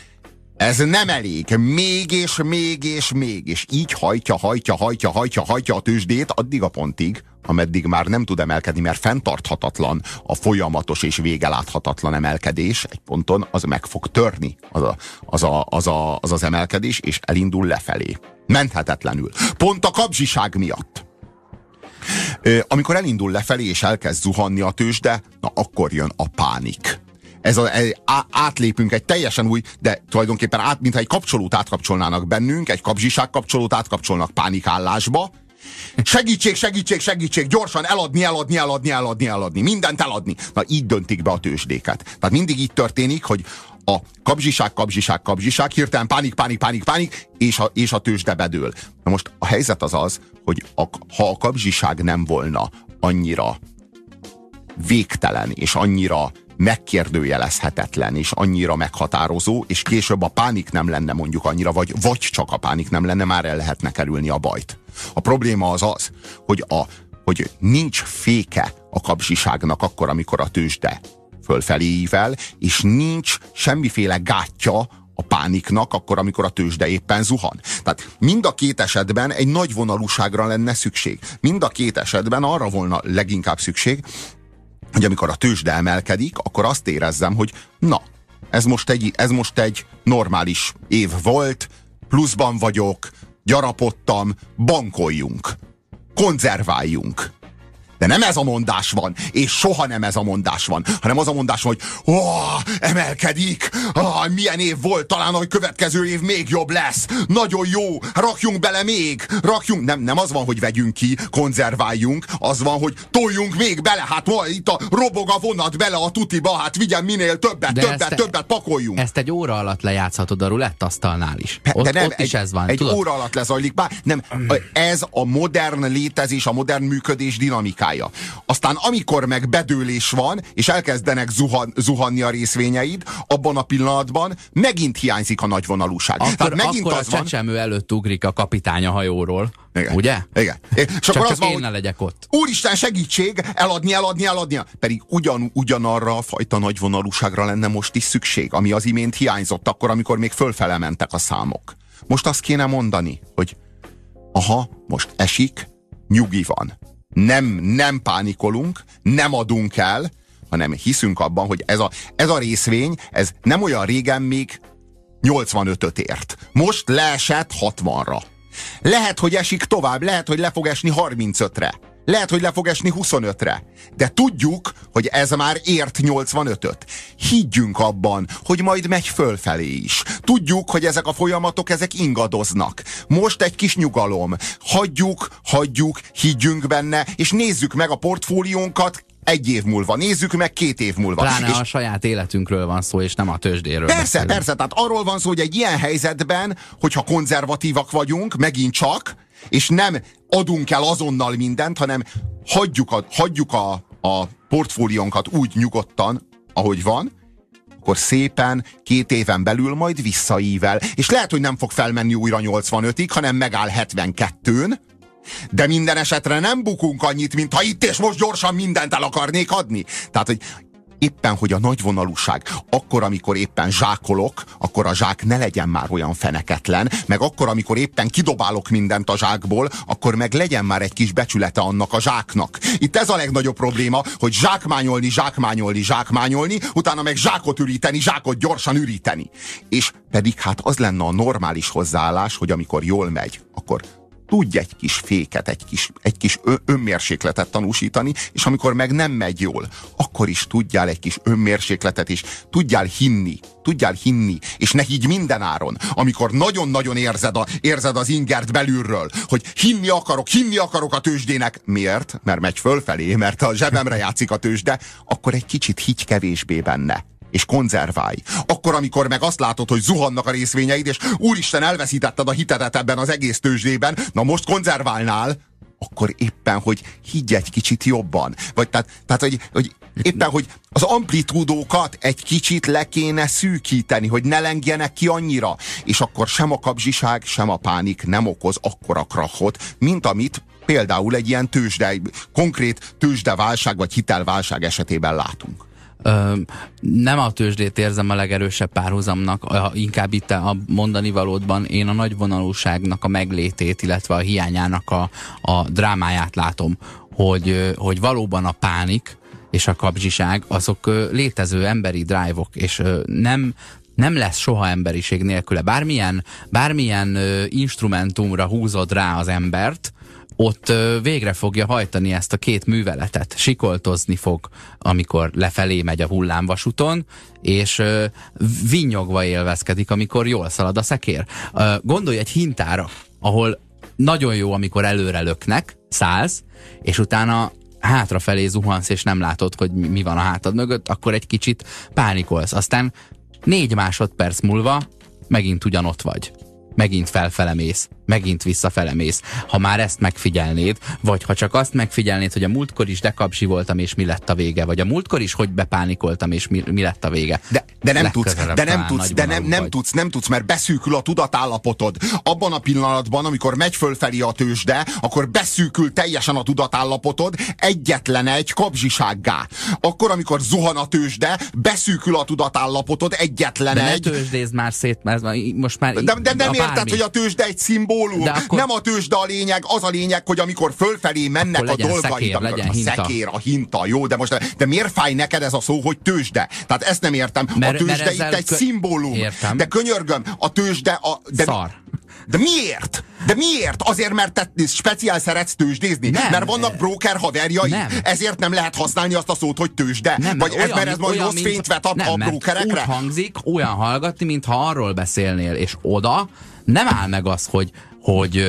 ez nem elég. Még és még és még. És így hajtja, hajtja, hajtja, hajtja, hajtja a tőzsdét addig a pontig, ameddig már nem tud emelkedni, mert fenntarthatatlan a folyamatos és végeláthatatlan emelkedés egy ponton, az meg fog törni az a, az, a, az, a, az, az emelkedés, és elindul lefelé. Menthetetlenül. Pont a kapzsiság miatt. Amikor elindul lefelé és elkezd zuhanni a tőzsde, na akkor jön a pánik ez a, egy, átlépünk egy teljesen új, de tulajdonképpen át, mintha egy kapcsolót átkapcsolnának bennünk, egy kapzsiság kapcsolót átkapcsolnak pánikállásba, Segítség, segítség, segítség, gyorsan eladni, eladni, eladni, eladni, eladni, mindent eladni. Na így döntik be a tőzsdéket. Tehát mindig így történik, hogy a kapzsiság, kapzsiság, kapzsiság, hirtelen pánik, pánik, pánik, pánik, és a, és a tőzsde bedől. Na most a helyzet az az, hogy a, ha a kapzsiság nem volna annyira végtelen, és annyira megkérdőjelezhetetlen és annyira meghatározó, és később a pánik nem lenne mondjuk annyira, vagy, vagy csak a pánik nem lenne, már el lehetne kerülni a bajt. A probléma az az, hogy, a, hogy nincs féke a kapzsiságnak akkor, amikor a tőzsde fölfelé ível, és nincs semmiféle gátja a pániknak, akkor, amikor a tőzsde éppen zuhan. Tehát mind a két esetben egy nagy vonalúságra lenne szükség. Mind a két esetben arra volna leginkább szükség, hogy amikor a tőzsde emelkedik, akkor azt érezzem, hogy na, ez most egy, ez most egy normális év volt, pluszban vagyok, gyarapodtam, bankoljunk, konzerváljunk. De nem ez a mondás van, és soha nem ez a mondás van, hanem az a mondás van, hogy ó, emelkedik, ó, milyen év volt, talán a következő év még jobb lesz, nagyon jó, rakjunk bele még, rakjunk, nem, nem az van, hogy vegyünk ki, konzerváljunk, az van, hogy toljunk még bele, hát ma itt a robog a vonat bele a tutiba, hát vigyen minél többet, De többet, ezt- többet pakoljunk. Ezt egy óra alatt lejátszhatod a rulett asztalnál is. De Ott, nem, ott egy, is ez van. Egy tudod? óra alatt lezajlik bár. Nem, ez a modern létezés, a modern működés dinamikája. Aztán amikor meg bedőlés van, és elkezdenek zuhan, zuhanni a részvényeid, abban a pillanatban megint hiányzik a nagyvonalúság. Akkor, Tehát megint akkor az a van, csecsemő előtt ugrik a kapitány a hajóról. Igen. Ugye? Igen. És Csak, akkor csak az van, én ne legyek ott. Úristen segítség, eladni, eladni, eladni. Pedig ugyan, ugyanarra a fajta nagyvonalúságra lenne most is szükség, ami az imént hiányzott akkor, amikor még fölfele mentek a számok. Most azt kéne mondani, hogy aha, most esik, nyugi van. Nem, nem pánikolunk, nem adunk el, hanem hiszünk abban, hogy ez a, ez a részvény, ez nem olyan régen még 85-öt ért. Most leesett 60-ra. Lehet, hogy esik tovább, lehet, hogy le fog esni 35-re. Lehet, hogy le fog esni 25-re. De tudjuk, hogy ez már ért 85-öt. Higgyünk abban, hogy majd megy fölfelé is. Tudjuk, hogy ezek a folyamatok, ezek ingadoznak. Most egy kis nyugalom. Hagyjuk, hagyjuk, higgyünk benne, és nézzük meg a portfóliónkat egy év múlva. Nézzük meg két év múlva. Pláne és a saját életünkről van szó, és nem a tőzsdéről. Persze, beszélünk. persze, tehát arról van szó, hogy egy ilyen helyzetben, hogyha konzervatívak vagyunk, megint csak, és nem adunk el azonnal mindent, hanem hagyjuk a, hagyjuk a, a portfóliónkat úgy nyugodtan, ahogy van, akkor szépen két éven belül majd visszaível. És lehet, hogy nem fog felmenni újra 85-ig, hanem megáll 72-n, de minden esetre nem bukunk annyit, mint ha itt és most gyorsan mindent el akarnék adni. Tehát, hogy éppen, hogy a nagyvonalúság, akkor, amikor éppen zsákolok, akkor a zsák ne legyen már olyan feneketlen, meg akkor, amikor éppen kidobálok mindent a zsákból, akkor meg legyen már egy kis becsülete annak a zsáknak. Itt ez a legnagyobb probléma, hogy zsákmányolni, zsákmányolni, zsákmányolni, utána meg zsákot üríteni, zsákot gyorsan üríteni. És pedig hát az lenne a normális hozzáállás, hogy amikor jól megy, akkor tudj egy kis féket, egy kis, egy kis önmérsékletet tanúsítani, és amikor meg nem megy jól, akkor is tudjál egy kis önmérsékletet, és tudjál hinni, tudjál hinni, és ne higgy minden áron, amikor nagyon-nagyon érzed, a, érzed az ingert belülről, hogy hinni akarok, hinni akarok a tőzsdének. Miért? Mert megy fölfelé, mert a zsebemre játszik a tőzsde, akkor egy kicsit higgy kevésbé benne és konzerválj. Akkor, amikor meg azt látod, hogy zuhannak a részvényeid, és úristen, elveszítetted a hitedet ebben az egész tőzsdében, na most konzerválnál, akkor éppen, hogy higgy egy kicsit jobban. Vagy tehát, tehát hogy, hogy éppen, hogy az amplitúdókat egy kicsit le kéne szűkíteni, hogy ne lengjenek ki annyira. És akkor sem a kapzsiság, sem a pánik nem okoz akkora krachot, mint amit például egy ilyen tőzsde, konkrét tőzsdeválság vagy hitelválság esetében látunk. Nem a tőzsdét érzem a legerősebb párhuzamnak, a, inkább itt a mondani valódban én a nagyvonalúságnak a meglétét, illetve a hiányának a, a drámáját látom, hogy, hogy valóban a pánik és a kapzsiság azok létező emberi drive-ok, és nem, nem lesz soha emberiség nélküle. Bármilyen, bármilyen ö, instrumentumra húzod rá az embert, ott végre fogja hajtani ezt a két műveletet. Sikoltozni fog, amikor lefelé megy a hullámvasúton, és ö, vinnyogva élvezkedik, amikor jól szalad a szekér. Gondolj egy hintára, ahol nagyon jó, amikor előre löknek, szállsz, és utána hátrafelé zuhansz, és nem látod, hogy mi van a hátad mögött, akkor egy kicsit pánikolsz. Aztán négy másodperc múlva megint ugyanott vagy. Megint felfele mész, megint visszafele mész. Ha már ezt megfigyelnéd, vagy ha csak azt megfigyelnéd, hogy a múltkor is dekapsi voltam, és mi lett a vége, vagy a múltkor is hogy bepánikoltam, és mi, mi lett a vége. De, de nem tudsz, de nem tudsz, de nem, nem vagy. tudsz, nem tudsz, mert beszűkül a tudatállapotod. Abban a pillanatban, amikor megy fölfelé a tőzsde, akkor beszűkül teljesen a tudatállapotod egyetlen egy kapzsisággá. Akkor, amikor zuhan a tőzsde, beszűkül a tudatállapotod egyetlen De egy. tőzsdézd már szét, mert most már... De, de nem érted, bármi. hogy a tőzsde egy szimbólum? De akkor- Nem a tőzsde a lényeg, az a lényeg, hogy amikor fölfelé mennek Akkor a dolgaid, szekér, amikor legyen a hinta. szekér, a hinta, jó, de most de miért fáj neked ez a szó, hogy tőzsde? Tehát ezt nem értem. Mert- tőzsde mert itt egy kö- szimbólum. Értem. De könyörgöm, a tőzsde a... De, Szar. De miért? De miért? Azért, mert te speciál szeretsz tőzsdézni? Nem. Mert vannak broker haverjai? Nem. Ezért nem lehet használni azt a szót, hogy tőzsde? Nem, Vagy ez, mert ez majd olyan, rossz mint- fényt vet a, nem, a brokerekre? Úgy hangzik, olyan hallgatni, mintha arról beszélnél, és oda nem áll meg az, hogy, hogy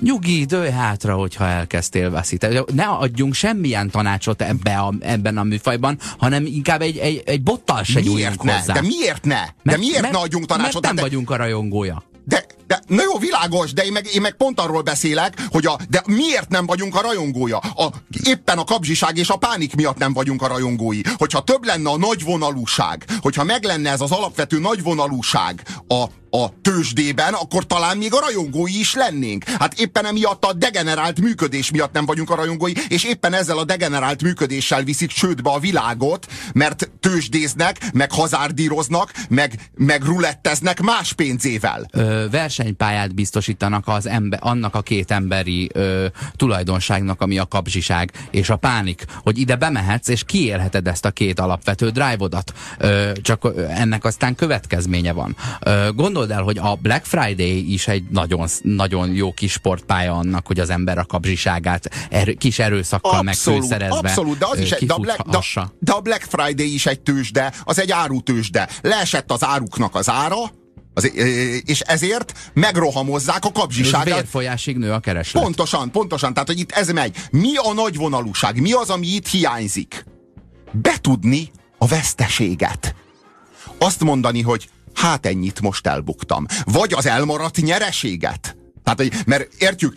nyugi, dőj hátra, hogyha elkezdtél veszíteni. Ne adjunk semmilyen tanácsot ebbe a, ebben a műfajban, hanem inkább egy, egy, egy bottal se Miért ne? hozzá. De miért ne? De miért ne adjunk tanácsot? Mert nem Hát de- vagyunk a rajongója. De, de, na jó, világos, de én meg, én meg pont arról beszélek, hogy a, de miért nem vagyunk a rajongója? A, éppen a kapzsiság és a pánik miatt nem vagyunk a rajongói. Hogyha több lenne a nagyvonalúság, hogyha meg lenne ez az alapvető nagyvonalúság a, a tőzsdében, akkor talán még a rajongói is lennénk. Hát éppen emiatt a degenerált működés miatt nem vagyunk a rajongói, és éppen ezzel a degenerált működéssel viszik csődbe a világot, mert tőzsdéznek, meg hazárdíroznak, meg, meg ruletteznek más pénzével. ö, versenypályát biztosítanak az ember, annak a két emberi ö, tulajdonságnak, ami a kapzsiság és a pánik, hogy ide bemehetsz, és kiélheted ezt a két alapvető drive-odat. Ö, csak ennek aztán következménye van. Ö, gondold el, hogy a Black Friday is egy nagyon, nagyon jó kis sportpálya annak, hogy az ember a kapzsiságát er, kis erőszakkal megfőszerezve abszolút, de az is egy, de a, Black, de, de a Black Friday is egy tőzsde, az egy árutőzsde. Leesett az áruknak az ára, az, és ezért megrohamozzák a kapzsiságát. vérfolyásig nő a kereslet. Pontosan, pontosan. Tehát, hogy itt ez megy. Mi a nagyvonalúság? Mi az, ami itt hiányzik? Betudni a veszteséget. Azt mondani, hogy hát ennyit most elbuktam. Vagy az elmaradt nyereséget. Tehát, hogy- mert értjük,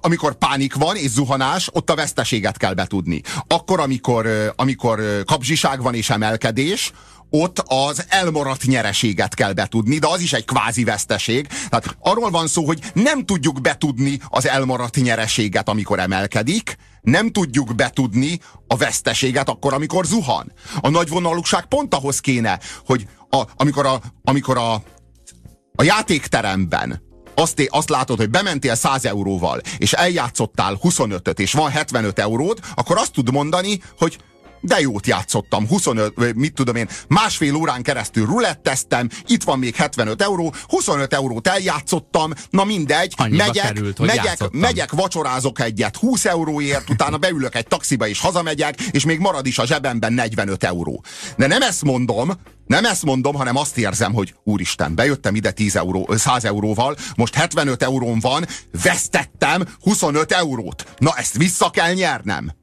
amikor pánik van és zuhanás, ott a veszteséget kell betudni. Akkor, amikor, amikor kapzsiság van és emelkedés, ott az elmaradt nyereséget kell betudni, de az is egy kvázi veszteség. Tehát arról van szó, hogy nem tudjuk betudni az elmaradt nyereséget, amikor emelkedik, nem tudjuk betudni a veszteséget akkor, amikor zuhan. A nagyvonalúság pont ahhoz kéne, hogy a, amikor, a, amikor a, a játékteremben azt, azt látod, hogy bementél 100 euróval, és eljátszottál 25-öt, és van 75 euród, akkor azt tud mondani, hogy de jót játszottam, 25, vagy mit tudom én, másfél órán keresztül ruletteztem, itt van még 75 euró, 25 eurót eljátszottam, na mindegy, Annyiba megyek, került, megyek, játszottam. megyek, vacsorázok egyet 20 euróért, utána beülök egy taxiba és hazamegyek, és még marad is a zsebemben 45 euró. De nem ezt mondom, nem ezt mondom, hanem azt érzem, hogy úristen, bejöttem ide 10 euró, ö, 100 euróval, most 75 euróm van, vesztettem 25 eurót. Na ezt vissza kell nyernem.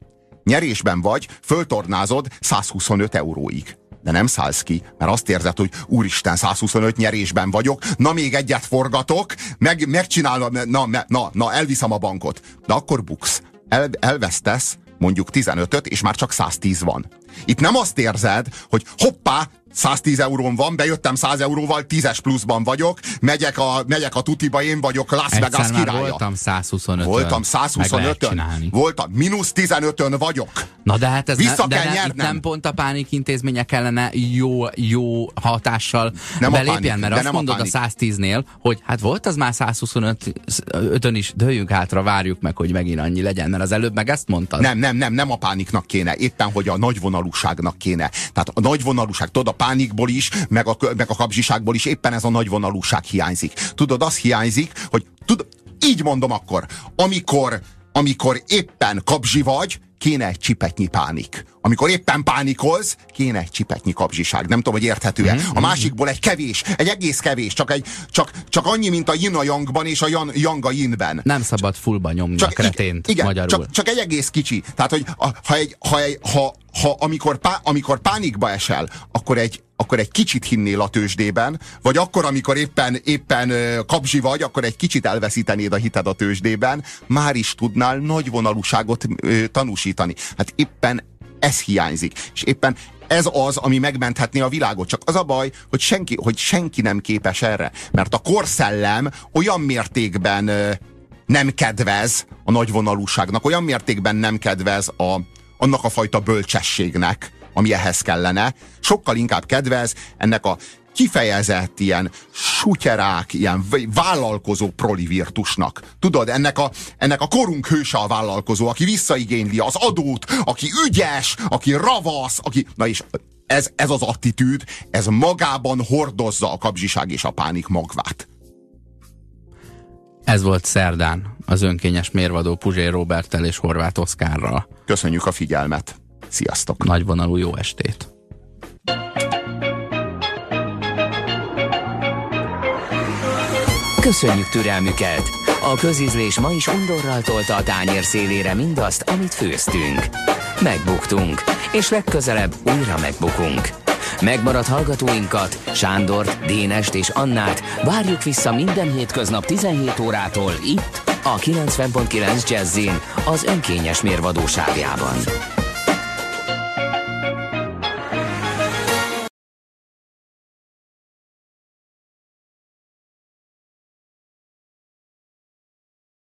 Nyerésben vagy, föltornázod 125 euróig. De nem szállsz ki, mert azt érzed, hogy úristen, 125 nyerésben vagyok, na még egyet forgatok, meg, megcsinálom, na, na, na, elviszem a bankot. De akkor buksz. El, elvesztesz mondjuk 15-öt, és már csak 110 van. Itt nem azt érzed, hogy hoppá, 110 eurón van, bejöttem 100 euróval, 10-es pluszban vagyok, megyek a, megyek a tutiba, én vagyok Las Vegas Egyszer már királya. voltam 125 Voltam Meg lehet 125-ön. csinálni. Voltam, mínusz 15-ön vagyok. Na de hát ez Vissza ne, de kell nem, itt nyernem. nem pont a pánik intézménye kellene jó, jó hatással Nem a belépjen, pánik, mert de azt nem a mondod a, pánik. 110-nél, hogy hát volt az már 125-ön is, dőljünk hátra, várjuk meg, hogy megint annyi legyen, mert az előbb meg ezt mondtad. Nem, nem, nem, nem a pániknak kéne, éppen, hogy a nagyvonalúságnak kéne. Tehát a nagyvonalúság, tudod, a pánikból is, meg a, meg a kapzsiságból is éppen ez a nagyvonalúság hiányzik. Tudod, az hiányzik, hogy tud, így mondom akkor, amikor, amikor éppen kapzsi vagy, kéne egy csipetnyi pánik. Amikor éppen pánikolsz, kéne egy csipetnyi kapzsiság. Nem tudom, hogy érthető-e. Mhm, A másikból egy kevés, egy egész kevés, csak, egy, csak, csak annyi, mint a yin a yangban és a yang, yang a yinben. Nem szabad fullba nyomni a kretént igen, magyarul. Csak, csak egy egész kicsi. Tehát, hogy a, ha, egy, ha, egy, ha, ha amikor, pá, amikor pánikba esel, akkor egy, akkor egy kicsit hinnél a tőzsdében, vagy akkor, amikor éppen, éppen kapzsi vagy, akkor egy kicsit elveszítenéd a hited a tőzsdében, már is tudnál nagy vonalúságot ö, tanúsítani. Hát éppen ez hiányzik. És éppen ez az, ami megmenthetné a világot. Csak az a baj, hogy senki, hogy senki nem képes erre. Mert a korszellem olyan mértékben nem kedvez a nagyvonalúságnak, olyan mértékben nem kedvez a, annak a fajta bölcsességnek, ami ehhez kellene, sokkal inkább kedvez ennek a kifejezett ilyen sutyerák, ilyen vállalkozó prolivirtusnak. Tudod, ennek a, ennek a korunk hőse a vállalkozó, aki visszaigényli az adót, aki ügyes, aki ravasz, aki... Na és ez, ez az attitűd, ez magában hordozza a kapzsiság és a pánik magvát. Ez volt szerdán az önkényes mérvadó Puzsér Robertel és Horváth Oszkárral. Köszönjük a figyelmet! Sziasztok! Nagyvonalú jó estét! Köszönjük türelmüket! A közízlés ma is undorral tolta a tányér szélére mindazt, amit főztünk. Megbuktunk, és legközelebb újra megbukunk. Megmaradt hallgatóinkat, Sándort, Dénest és Annát várjuk vissza minden hétköznap 17 órától itt, a 90.9 Jazzin, az önkényes mérvadóságában.